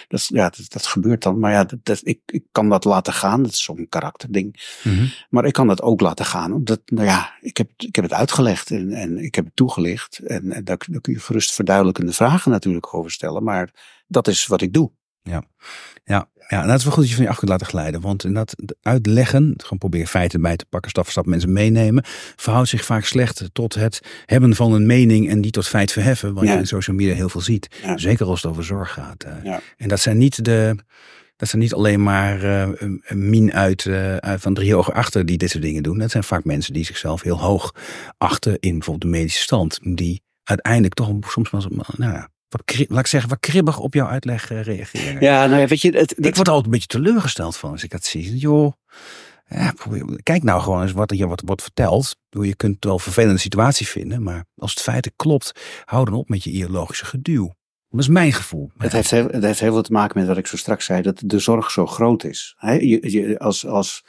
Dat, ja, dat, dat gebeurt dan. Maar ja, dat, dat, ik, ik kan dat laten gaan. Dat is zo'n karakterding. Mm -hmm. Maar ik kan dat ook laten gaan, omdat, nou ja, ik heb, ik heb het uitgelegd en, en ik heb het toegelicht. En, en daar, daar kun je gerust verduidelijkende vragen natuurlijk over stellen. Maar dat is wat ik doe. Ja, ja, ja en dat is wel goed dat je van je af kunt laten glijden. Want in dat uitleggen, gewoon proberen feiten bij te pakken, stap voor stap mensen meenemen, verhoudt zich vaak slecht tot het hebben van een mening en die tot feit verheffen. Wat ja. je in social media heel veel ziet. Ja. Zeker als het over zorg gaat. Eh. Ja. En dat zijn niet de. Dat zijn niet alleen maar uh, een min uit, uh, uit van drie ogen achter die dit soort dingen doen. Dat zijn vaak mensen die zichzelf heel hoog achten in bijvoorbeeld de medische stand. Die uiteindelijk toch soms wel, nou ja, wat, laat ik zeggen, wat kribbig op jouw uitleg uh, reageren. Ja, nou ja, weet je. Het, ik word altijd een beetje teleurgesteld van als ik dat zie. Joh, ja, kijk nou gewoon eens wat je wat wordt verteld. Je kunt wel een vervelende situatie vinden, maar als het feiten klopt, hou dan op met je ideologische geduw. Dat is mijn gevoel. Het heeft, heel, het heeft heel veel te maken met wat ik zo straks zei, dat de zorg zo groot is. He, je, je, als, als,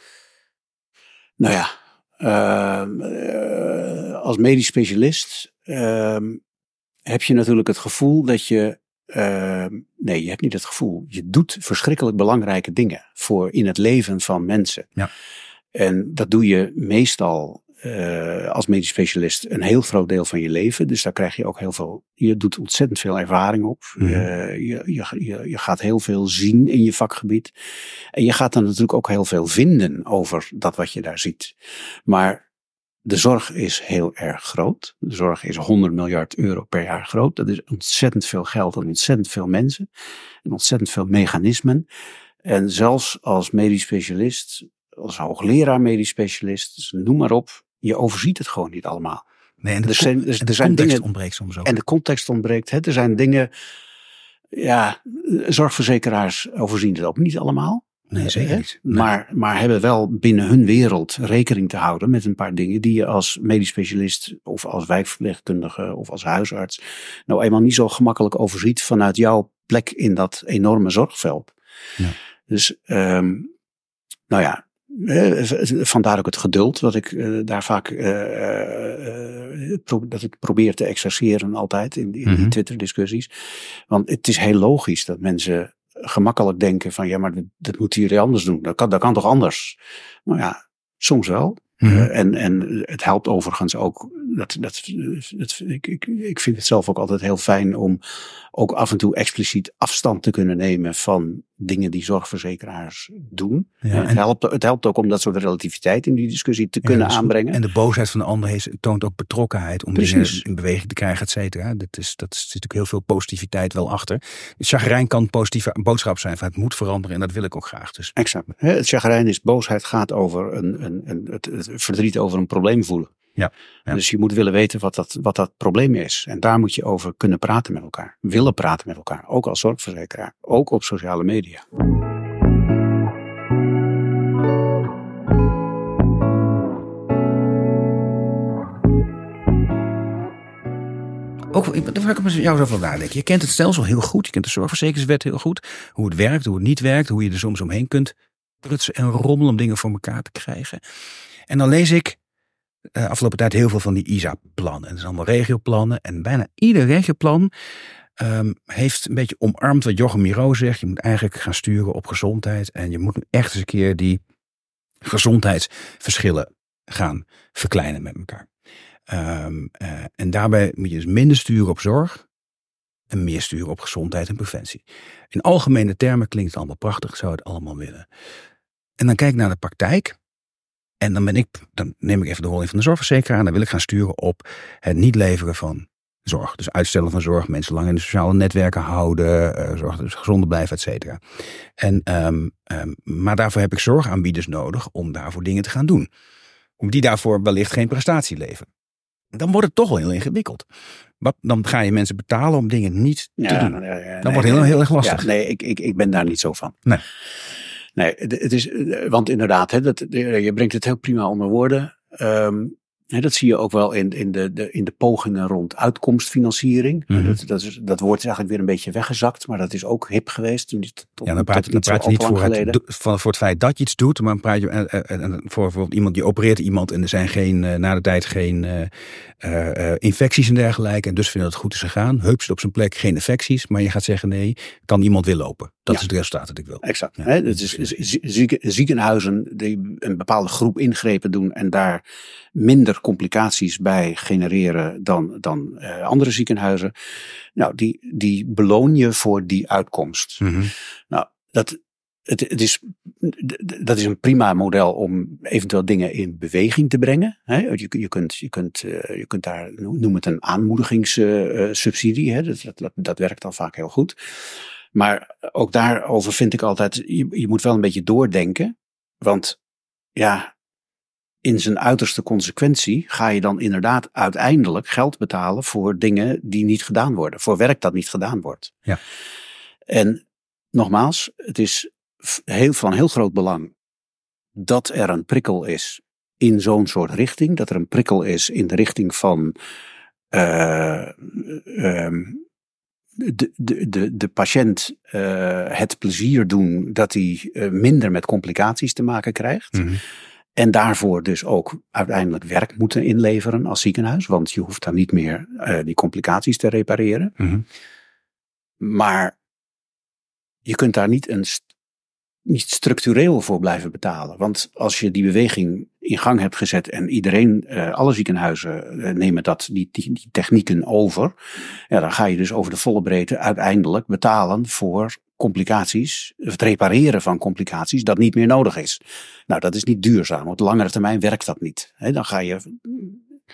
nou ja, uh, als medisch specialist uh, heb je natuurlijk het gevoel dat je, uh, nee, je hebt niet het gevoel. Je doet verschrikkelijk belangrijke dingen voor in het leven van mensen. Ja. En dat doe je meestal uh, als medisch specialist een heel groot deel van je leven. Dus daar krijg je ook heel veel, je doet ontzettend veel ervaring op. Mm. Uh, je, je, je, gaat heel veel zien in je vakgebied. En je gaat dan natuurlijk ook heel veel vinden over dat wat je daar ziet. Maar de zorg is heel erg groot. De zorg is 100 miljard euro per jaar groot. Dat is ontzettend veel geld en ontzettend veel mensen. En ontzettend veel mechanismen. En zelfs als medisch specialist, als hoogleraar medisch specialist, dus noem maar op, je overziet het gewoon niet allemaal. Nee, en de, Er zijn- er- en de er zijn context dingen- ontbreekt soms ook. En de context ontbreekt. Hè? Er zijn dingen, ja, zorgverzekeraars overzien het ook niet allemaal. Nee, zeker niet. Nee. Maar, maar hebben wel binnen hun wereld rekening te houden met een paar dingen die je als medisch specialist of als wijkverpleegkundige of als huisarts nou eenmaal niet zo gemakkelijk overziet vanuit jouw plek in dat enorme zorgveld. Ja. Dus, ehm, nou ja, vandaar ook het geduld wat ik eh, daar vaak, eh, eh, dat ik probeer te exerceren altijd in, die- in die Mhm. Twitter discussies. Want het is heel logisch dat mensen gemakkelijk denken van ja, maar dat, dat moet hier anders doen. Dat kan, dat kan toch anders? Nou ja, soms wel. Mhm. Eh, en, en het helpt overigens ook. Dat, dat, dat, ik, ik, ik vind het zelf ook altijd heel fijn om ook af en toe expliciet afstand te kunnen nemen van dingen die zorgverzekeraars doen. Ja, En het, en- helpt, het helpt ook om dat soort relativiteit in die discussie te kunnen goed. aanbrengen. En de boosheid van de ander heeft, toont ook betrokkenheid om Precies. dingen in beweging te krijgen, et cetera. Dat is, dat is, zit natuurlijk heel veel positiviteit wel achter. Chagrijn kan een positieve boodschap zijn van het moet veranderen en dat wil ik ook graag. Dus Exact. Het chagrijn is boosheid gaat over een, een, een, het, het verdriet over een probleem voelen. Ja, ja. Dus je moet willen weten wat dat, wat dat probleem is. En daar moet je over kunnen praten met elkaar. Willen praten met elkaar. Ook als zorgverzekeraar. Ook op sociale media. ook, daar wil ik met jou zo van nadenken. Je kent het stelsel heel goed. Je kent de zorgverzekeringswet heel goed. Hoe het werkt, hoe het niet werkt. Hoe je er soms omheen kunt prutsen en rommelen om dingen voor elkaar te krijgen. En dan lees ik eh, afgelopen tijd heel veel van die ISA-plannen. En dat zijn allemaal regioplannen. En bijna ieder regioplan ehm, heeft een beetje omarmd wat Jochem Miro zegt. Je moet eigenlijk gaan sturen op gezondheid. En je moet echt eens een keer die gezondheidsverschillen gaan verkleinen met elkaar. Ehm, eh, en daarbij moet je dus minder sturen op zorg en meer sturen op gezondheid en preventie. In algemene termen klinkt het allemaal prachtig, zou het allemaal willen. En dan kijk naar de praktijk. En dan ben ik, dan neem ik even de rol in van de zorgverzekeraar. En dan wil ik gaan sturen op het niet leveren van zorg. Dus uitstellen van zorg, mensen lang in de sociale netwerken houden, eh, zorg dat ze gezonder blijven, et cetera. En, ehm, ehm, maar daarvoor heb ik zorgaanbieders nodig om daarvoor dingen te gaan doen. Om die daarvoor wellicht geen prestatie leveren. Dan wordt het toch wel heel ingewikkeld. Wat, dan ga je mensen betalen om dingen niet te doen. ja, ja, Dan nee, wordt het heel, heel erg lastig. Nee, ik, ik, ik ben daar niet zo van. Nee. Nee, het is, eh, want inderdaad, hè, dat, eh, je brengt het heel prima onder woorden. Ehm, hè, dat zie je ook wel in, in, de, de, in de pogingen rond uitkomstfinanciering. Mhm. dat, dat, is, dat woord is eigenlijk weer een beetje weggezakt, maar dat is ook hip geweest. Toen, tot, Ja, dan praat, dan niet praat je niet voor het, voor, voor het feit dat je iets doet, maar praat je en, en, en voor bijvoorbeeld iemand die opereert iemand en er zijn geen, eh, na de tijd geen eh, infecties en dergelijke. En dus vinden dat het goed is gegaan. Heup zit op zijn plek, geen infecties. Maar je gaat zeggen nee, kan iemand weer lopen. Dat Ja. is het resultaat dat ik wil. Exact. Ja, hè? ziekenhuizen die een bepaalde groep ingrepen doen en daar minder complicaties bij genereren dan, dan eh, andere ziekenhuizen. Nou, die, die beloon je voor die uitkomst. Mhm. Nou, dat, het, het is, dat is een prima model om eventueel dingen in beweging te brengen. Hè? Je, je, kunt, je, kunt, eh, je kunt daar, noem het een aanmoedigingssubsidie. hè? Dat, dat, dat, werkt al vaak heel goed. Maar ook daarover vind ik altijd, je, je moet wel een beetje doordenken. Want ja, in zijn uiterste consequentie ga je dan inderdaad uiteindelijk geld betalen voor dingen die niet gedaan worden. Voor werk dat niet gedaan wordt. Ja. En nogmaals, het is heel, van heel groot belang dat er een prikkel is in zo'n soort richting. Dat er een prikkel is in de richting van eh, ehm, de, de, de, de patiënt eh, het plezier doen dat hij eh, minder met complicaties te maken krijgt. Mhm. En daarvoor dus ook uiteindelijk werk moeten inleveren als ziekenhuis. Want je hoeft dan niet meer die complicaties te repareren. Mhm. Maar je kunt daar niet, een, niet structureel voor blijven betalen. Want als je die beweging in gang hebt gezet en iedereen, eh, alle ziekenhuizen eh, nemen dat, die, die, die technieken over. Ja, dan ga je dus over de volle breedte uiteindelijk betalen voor complicaties, het repareren van complicaties dat niet meer nodig is. Nou, dat is niet duurzaam. Op langere termijn werkt dat niet. Dan ga je,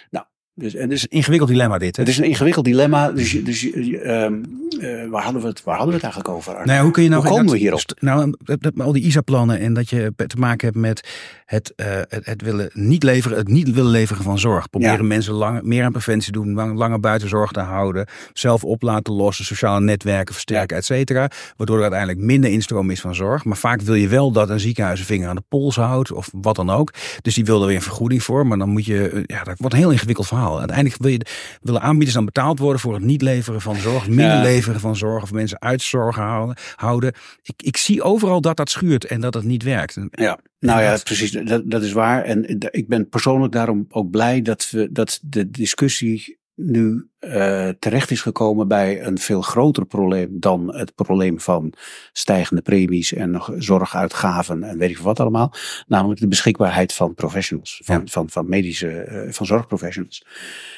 nou, Dus, en Het dus, is een ingewikkeld dilemma dit. Hè? het is een ingewikkeld dilemma. Dus, dus ehm, eh, waar, hadden we het, waar hadden we het eigenlijk over? Nou ja, hoe kun je nou Hoe komen dat- we hierop? Nou, al die ISA-plannen en dat je te maken hebt met het, eh, het, het willen niet leveren, het niet willen leveren van zorg. Proberen Ja. mensen lang, meer aan preventie te doen, lang, langer buiten zorg te houden, zelf op laten lossen, sociale netwerken versterken, et cetera. Waardoor er uiteindelijk minder instroom is van zorg. Maar vaak wil je wel dat een ziekenhuis een vinger aan de pols houdt of wat dan ook. Dus die wil er weer een vergoeding voor. Maar dan moet je, eh, ja, dat wordt een heel ingewikkeld verhaal. Uiteindelijk wil je, willen aanbieders dan betaald worden voor het niet leveren van zorg, minder Ja. leveren van zorg of mensen uit zorg houden. houden. Ik, ik zie overal dat dat schuurt en dat het niet werkt. Ja, nou ja, precies. Dat, dat is waar. En ik ben persoonlijk daarom ook blij dat, we, dat de discussie nu eh, terecht is gekomen bij een veel groter probleem dan het probleem van stijgende premies en zorguitgaven en weet ik wat allemaal. Namelijk de beschikbaarheid van professionals, van, Ja. van, van medische, eh, van zorgprofessionals.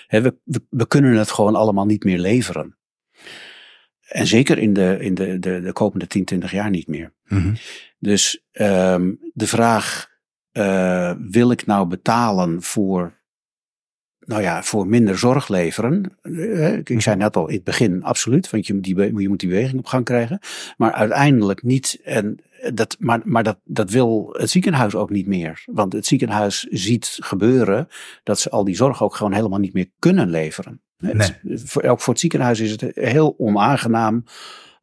We, we kunnen het gewoon allemaal niet meer leveren. En zeker in de, in de, de, de komende 10, 20 jaar niet meer. Mhm. Dus ehm, de vraag, eh, wil ik nou betalen voor, nou ja, voor minder zorg leveren? Eh, ik zei net al in het begin, absoluut, want je moet die, je moet die beweging op gang krijgen. Maar uiteindelijk niet, en dat, maar, maar dat, dat wil het ziekenhuis ook niet meer. Want het ziekenhuis ziet gebeuren dat ze al die zorg ook gewoon helemaal niet meer kunnen leveren. Het- voor, ook voor het ziekenhuis is het heel onaangenaam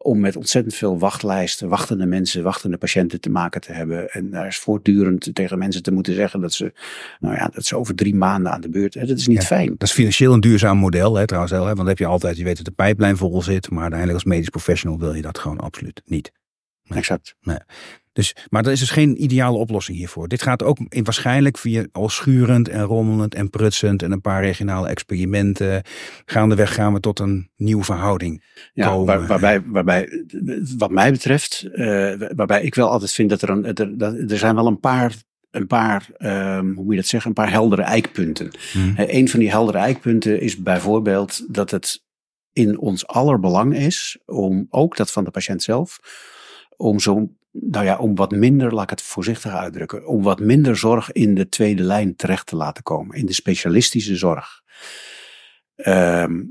om met ontzettend veel wachtlijsten, wachtende mensen, wachtende patiënten te maken te hebben. En daar is voortdurend tegen mensen te moeten zeggen dat ze, nou ja, dat ze over drie maanden aan de beurt. hè, Dat is niet Ja. fijn. Dat is financieel een duurzaam model, hè, trouwens. Hè, want dan heb je altijd, je weet dat de pijplijn vol zit. Maar uiteindelijk als medisch professional wil je dat gewoon absoluut niet. Nee. Exact. Dus, maar er is dus geen ideale oplossing hiervoor. Dit gaat ook in, waarschijnlijk via al schurend en rommelend en prutsend en een paar regionale experimenten. Gaandeweg gaan we tot een nieuwe verhouding. Ja, komen. waar- waarbij, waarbij, wat mij betreft, eh, waarbij ik wel altijd vind dat er een, er, dat- er zijn wel een paar, een paar, ehm, hoe moet je dat zeggen, een paar heldere eikpunten. Hm. Eh, Een van die heldere eikpunten is bijvoorbeeld dat het in ons aller belang is om ook dat van de patiënt zelf, om zo, nou ja, om wat minder, laat ik het voorzichtig uitdrukken, om wat minder zorg in de tweede lijn terecht te laten komen, in de specialistische zorg. Ehm,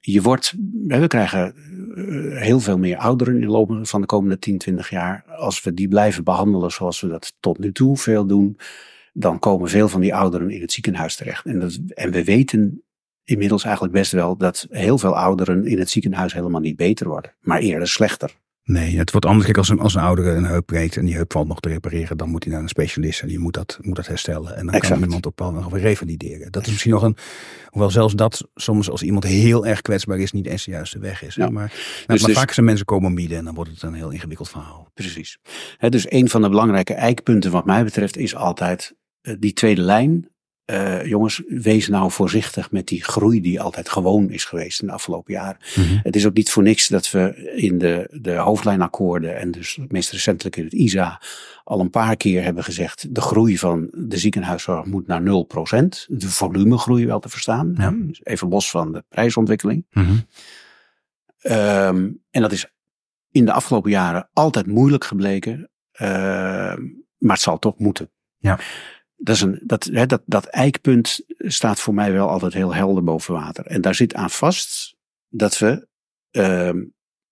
je wordt, we krijgen eh, heel veel meer ouderen in de loop van de komende 10, 20 jaar. Als we die blijven behandelen zoals we dat tot nu toe veel doen, dan komen veel van die ouderen in het ziekenhuis terecht. En, dat, en we weten inmiddels eigenlijk best wel dat heel veel ouderen in het ziekenhuis helemaal niet beter worden, maar eerder slechter. Nee, het wordt anders. Kijk, als een, als een oudere een heup breekt en die heup valt nog te repareren, dan moet hij naar een specialist en die moet dat, moet dat herstellen. En dan Exact. kan iemand op nog weer revalideren. Dat is misschien nog een, hoewel zelfs dat soms als iemand heel erg kwetsbaar is, niet eens de juiste weg is. Ja. Maar, Dus- maar dus- vaak zijn mensen comorbide en dan wordt het een heel ingewikkeld verhaal. Precies. Dus een van de belangrijke eikpunten wat mij betreft is altijd eh, die tweede lijn. Eh, jongens, wees nou voorzichtig met die groei die altijd gewoon is geweest in de afgelopen jaren. Het is ook niet voor niks dat we in de, de hoofdlijnakkoorden en dus het meest recentelijk in het ISA al een paar keer hebben gezegd, de groei van de ziekenhuiszorg moet naar 0%. De volumegroei wel te verstaan. Ja. Dus Even los van de prijsontwikkeling. Mhm. Ehm, en dat is in de afgelopen jaren altijd moeilijk gebleken. ehm, maar het zal toch moeten. Ja. Dat, is een, dat, hè, dat, dat eikpunt staat voor mij wel altijd heel helder boven water. En daar zit aan vast dat we. ehm,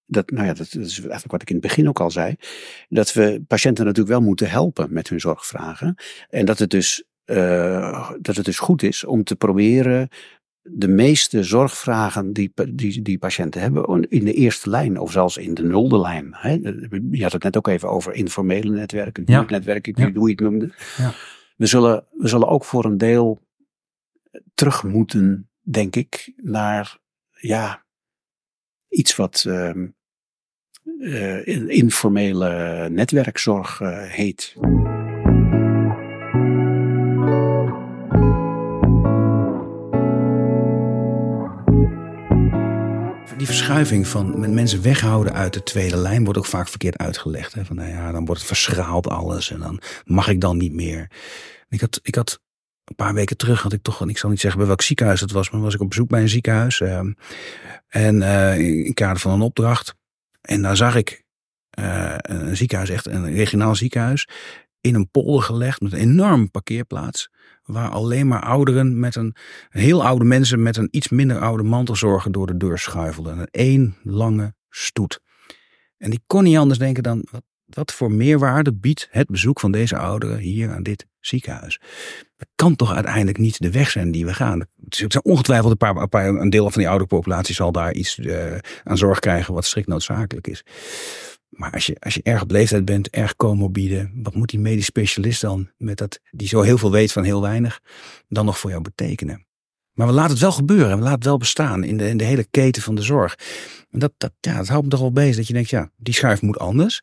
dat, nou ja, dat, is eigenlijk wat ik in het begin ook al zei. Dat we patiënten natuurlijk wel moeten helpen met hun zorgvragen. En dat het dus, eh, dat het dus goed is om te proberen de meeste zorgvragen die, die, die patiënten hebben in de eerste lijn of zelfs in de nulde lijn. Hè. Je had het net ook even over informele netwerken, Ja. buurtnetwerken, Ja. hoe je het noemde. Ja. We, zullen, we zullen ook voor een deel terug moeten, denk ik, naar ja, iets wat ehm, eh, in- informele netwerkzorg eh, heet. Die verschuiving van mensen weghouden uit de tweede lijn wordt ook vaak verkeerd uitgelegd. Hè? Van nou ja, dan wordt het verschraald alles en dan mag ik dan niet meer. Ik had, ik had een paar weken terug had ik toch, ik zal niet zeggen bij welk ziekenhuis het was, maar was ik op bezoek bij een ziekenhuis. ehm, en eh, in in kader van een opdracht. En daar zag ik eh, een ziekenhuis, echt een regionaal ziekenhuis. in een polder gelegd met een enorme parkeerplaats. Waar alleen maar ouderen met een, heel oude mensen met een iets minder oude mantelzorger door de deur schuifelden. En één lange stoet. En die kon niet anders denken dan, wat, wat voor meerwaarde biedt het bezoek van deze ouderen hier aan dit ziekenhuis? Dat kan toch uiteindelijk niet de weg zijn die we gaan. Er zijn ongetwijfeld een, paar, een, een deel van die oude populatie zal daar iets uh, aan zorg krijgen wat strikt noodzakelijk is. Maar als je, als je erg op leeftijd bent, erg comorbide, wat moet die medisch specialist dan, met dat, die zo heel veel weet van heel weinig, dan nog voor jou betekenen? Maar we laten het wel gebeuren, we laten het wel bestaan in de, in de hele keten van de zorg. En dat, dat, ja, dat houdt me toch wel bezig, dat je denkt, ja, die schuif moet anders.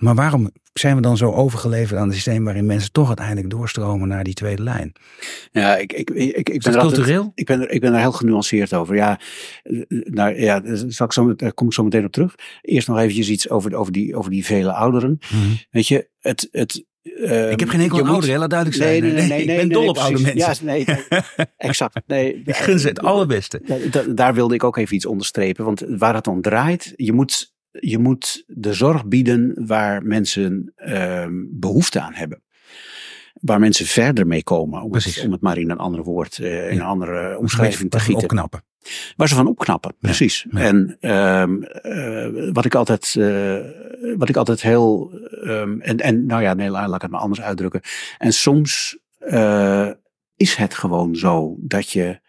Maar waarom zijn we dan zo overgeleverd aan het systeem waarin mensen toch uiteindelijk doorstromen naar die tweede lijn? Ja, ik, ik, ik, ik ben cultureel? ik, ben er, ik ben er heel genuanceerd over. Ja, nou, ja zal ik zo, daar kom ik zo meteen op terug. Eerst nog eventjes iets over, over, die, over die vele ouderen. Mhm. Weet je, het, het, uh, ik heb geen enkel aan ouderen, laat duidelijk zijn. Nee, nee, nee, ik ben dol op oude mensen. Ja, nee, exact. Nee, ik gun ze het allerbeste. Daar, daar wilde ik ook even iets onderstrepen. Want waar het om draait, je moet je moet de zorg bieden waar mensen uh, behoefte aan hebben. Waar mensen verder mee komen, om, het, om het, maar in een ander woord, uh, in ja. een andere omschrijving te gieten. Opknappen. Waar ze van opknappen, precies. Ja. En um, uh, wat ik altijd, uh, wat ik altijd heel, um, en, en nou ja, nee, laat ik het maar anders uitdrukken. En soms is het gewoon zo dat je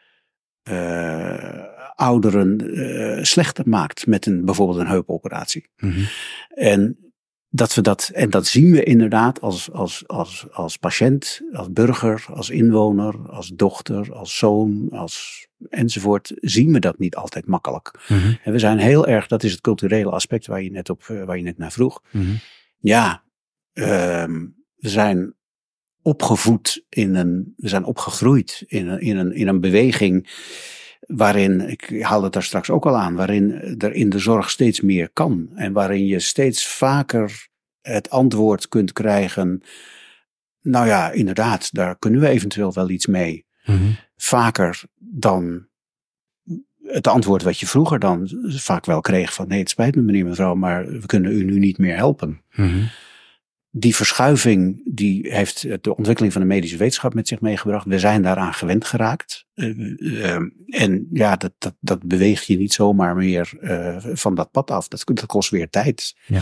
ouderen uh, slechter maakt met een, bijvoorbeeld een heupoperatie. Mm -hmm. En dat we dat, en dat zien we inderdaad als, als, als, als patiënt, als burger, als inwoner, als dochter, als zoon, als enzovoort, zien we dat niet altijd makkelijk. Mm -hmm. En we zijn heel erg, dat is het culturele aspect waar je net, op, waar je net naar vroeg. Mm -hmm. Ja, um, we zijn opgevoed in een, we zijn opgegroeid in een, in een, in een beweging waarin, ik haal het daar straks ook al aan, waarin er in de zorg steeds meer kan. En waarin je steeds vaker het antwoord kunt krijgen. Nou ja, inderdaad, daar kunnen we eventueel wel iets mee. Mm -hmm. Vaker dan het antwoord wat je vroeger dan vaak wel kreeg van nee, het spijt me meneer mevrouw, maar we kunnen u nu niet meer helpen. Mm -hmm die verschuiving die heeft de ontwikkeling van de medische wetenschap met zich meegebracht. We zijn daaraan gewend geraakt. Uh, uh, en ja, dat, dat, dat beweeg je niet zomaar meer uh, van dat pad af. Dat, dat kost weer tijd. Ja.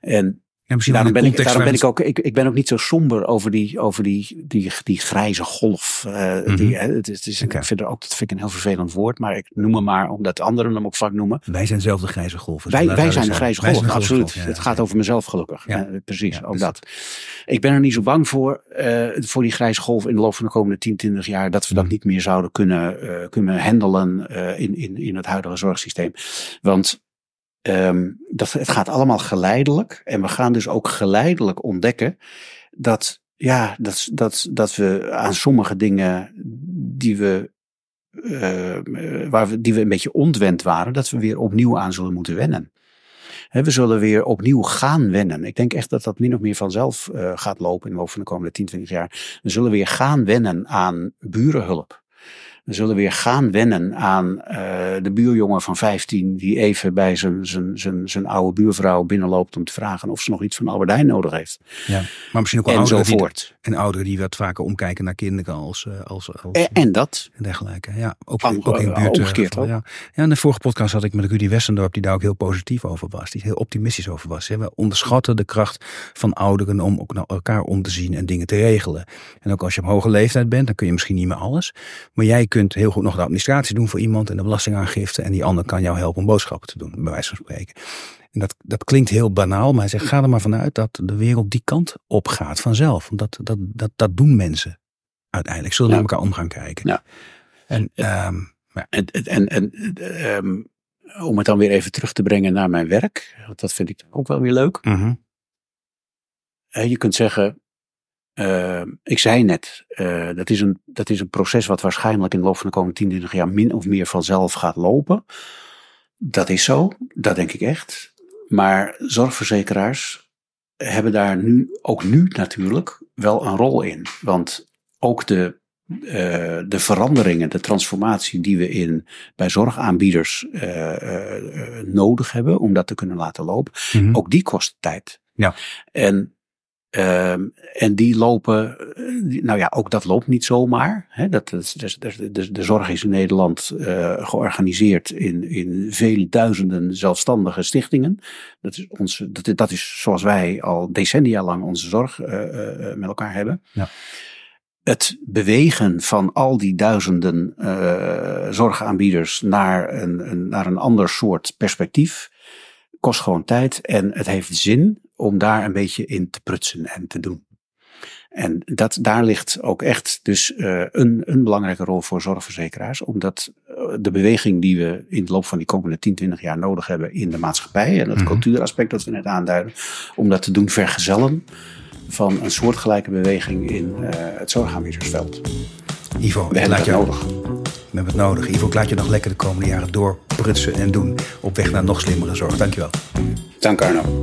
En ja, daarom ben, ik, daarom ben ik ook, ik, ik ben ook niet zo somber over die, over die, die, die grijze golf. Uh, mm -hmm. die, het is, het is, okay. ik vind er ook, dat vind ik een heel vervelend woord, maar ik noem hem maar omdat anderen hem ook vaak noemen. Wij zijn zelf de grijze golf. Wij, wij zijn de grijze golf, golf absoluut. Ja, het gaat over mezelf gelukkig. Ja. Precies, ook dus dat. Ik ben er niet zo bang voor, uh, voor die grijze golf in de loop van de komende 10, 20 jaar, dat we Mhm. dat niet meer zouden kunnen, kunnen handelen in, in, in het huidige zorgsysteem. Want Um, dat, het gaat allemaal geleidelijk. En we gaan dus ook geleidelijk ontdekken dat, ja, dat, dat, dat we aan sommige dingen die we, uh, waar we, die we een beetje ontwend waren, dat we weer opnieuw aan zullen moeten wennen. We zullen weer opnieuw gaan wennen. Ik denk echt dat dat min of meer vanzelf uh, gaat lopen in de de komende 10, 20 jaar. We zullen weer gaan wennen aan burenhulp. We zullen weer gaan wennen aan uh, de buurjongen van 15 die even bij zijn, zijn, zijn, zijn oude buurvrouw binnenloopt om te vragen of ze nog iets van Albert Heijn nodig heeft. Ja, maar misschien ook wel en ouderen zo voort. Die, en ouderen die wat vaker omkijken naar kinderen als, uh, als, als en, en, dat. En dergelijke. Ja, ook, Am, ook in buurt. Omgekeerd uh, ja. ja, in de vorige podcast had ik met Rudy Westendorp die daar ook heel positief over was. Die heel optimistisch over was. Hè. We onderschatten de kracht van ouderen om ook naar elkaar om te zien en dingen te regelen. En ook als je op hoge leeftijd bent, dan kun je misschien niet meer alles. Maar jij kunt heel goed nog de administratie doen voor iemand en de belastingaangifte. En die ander kan jou helpen om boodschappen te doen, bij wijze van spreken. En dat, dat klinkt heel banaal, maar hij zegt, ga er maar vanuit dat de wereld die kant op gaat vanzelf. Want dat, dat, dat, dat doen mensen uiteindelijk. Zullen Ja. naar elkaar om gaan kijken. Ja. En, ehm, ja. En, en, en um, om het dan weer even terug te brengen naar mijn werk, want dat vind ik ook wel weer leuk. mhm. Eh, Je kunt zeggen, uh, ik zei net, uh, dat, is een, dat is een proces wat waarschijnlijk in de loop van de komende 10, 20 jaar min of meer vanzelf gaat lopen. Dat is zo, dat denk ik echt. Maar zorgverzekeraars hebben daar nu, ook nu natuurlijk, wel een rol in. Want ook de, uh, de veranderingen, de transformatie die we in, bij zorgaanbieders nodig hebben om dat te kunnen laten lopen, Mhm. ook die kost tijd. Ja. En Ehm, en die lopen, eh, nou ja, ook dat loopt niet zomaar. Hè. Dat, dat, de, zorg is in Nederland uh, georganiseerd in, in vele duizenden zelfstandige stichtingen. Dat is, ons, dat, dat is zoals wij al decennia lang onze zorg uh, met elkaar hebben. Ja. Het bewegen van al die duizenden zorgaanbieders naar een, een, naar een ander soort perspectief kost gewoon tijd en het heeft zin om daar een beetje in te prutsen en te doen. En dat, daar ligt ook echt dus uh, een, een belangrijke rol voor zorgverzekeraars. Omdat uh, de beweging die we in de loop van die komende 10, 20 jaar nodig hebben in de maatschappij. En het mm cultuuraspect dat we net aanduiden. Om dat te doen vergezellen van een soortgelijke beweging in uh, het zorgaanbiedersveld. Ivo, we hebben het nodig. We hebben het nodig. Ivo, ik laat je nog lekker de komende jaren doorprutsen en doen. Op weg naar nog slimmere zorg. Dankjewel. Dank Arno.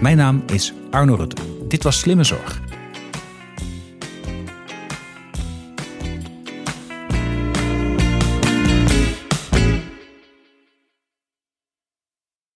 Mijn naam is Arno Rutte. Dit was Slimme Zorg.